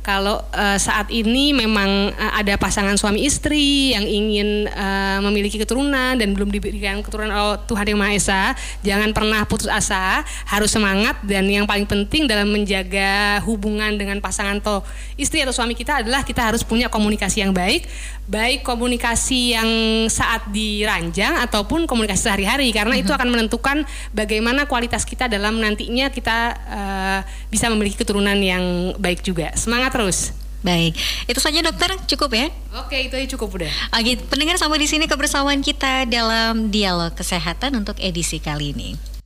Kalau eh, saat ini memang eh, ada pasangan suami istri yang ingin eh, memiliki keturunan dan belum diberikan keturunan oleh Tuhan Yang Maha Esa, jangan pernah putus asa, harus semangat dan yang paling penting dalam menjaga hubungan dengan pasangan atau istri atau suami kita adalah kita harus punya komunikasi yang baik, baik komunikasi yang saat diranjang ataupun komunikasi sehari-hari karena itu akan menentukan bagaimana kualitas kita dalam nantinya kita eh, bisa memiliki keturunan yang baik juga. Semangat terus. Baik, itu saja dokter cukup ya. Oke, itu aja cukup udah. Oke, pendengar sampai di sini kebersamaan kita dalam dialog kesehatan untuk edisi kali ini.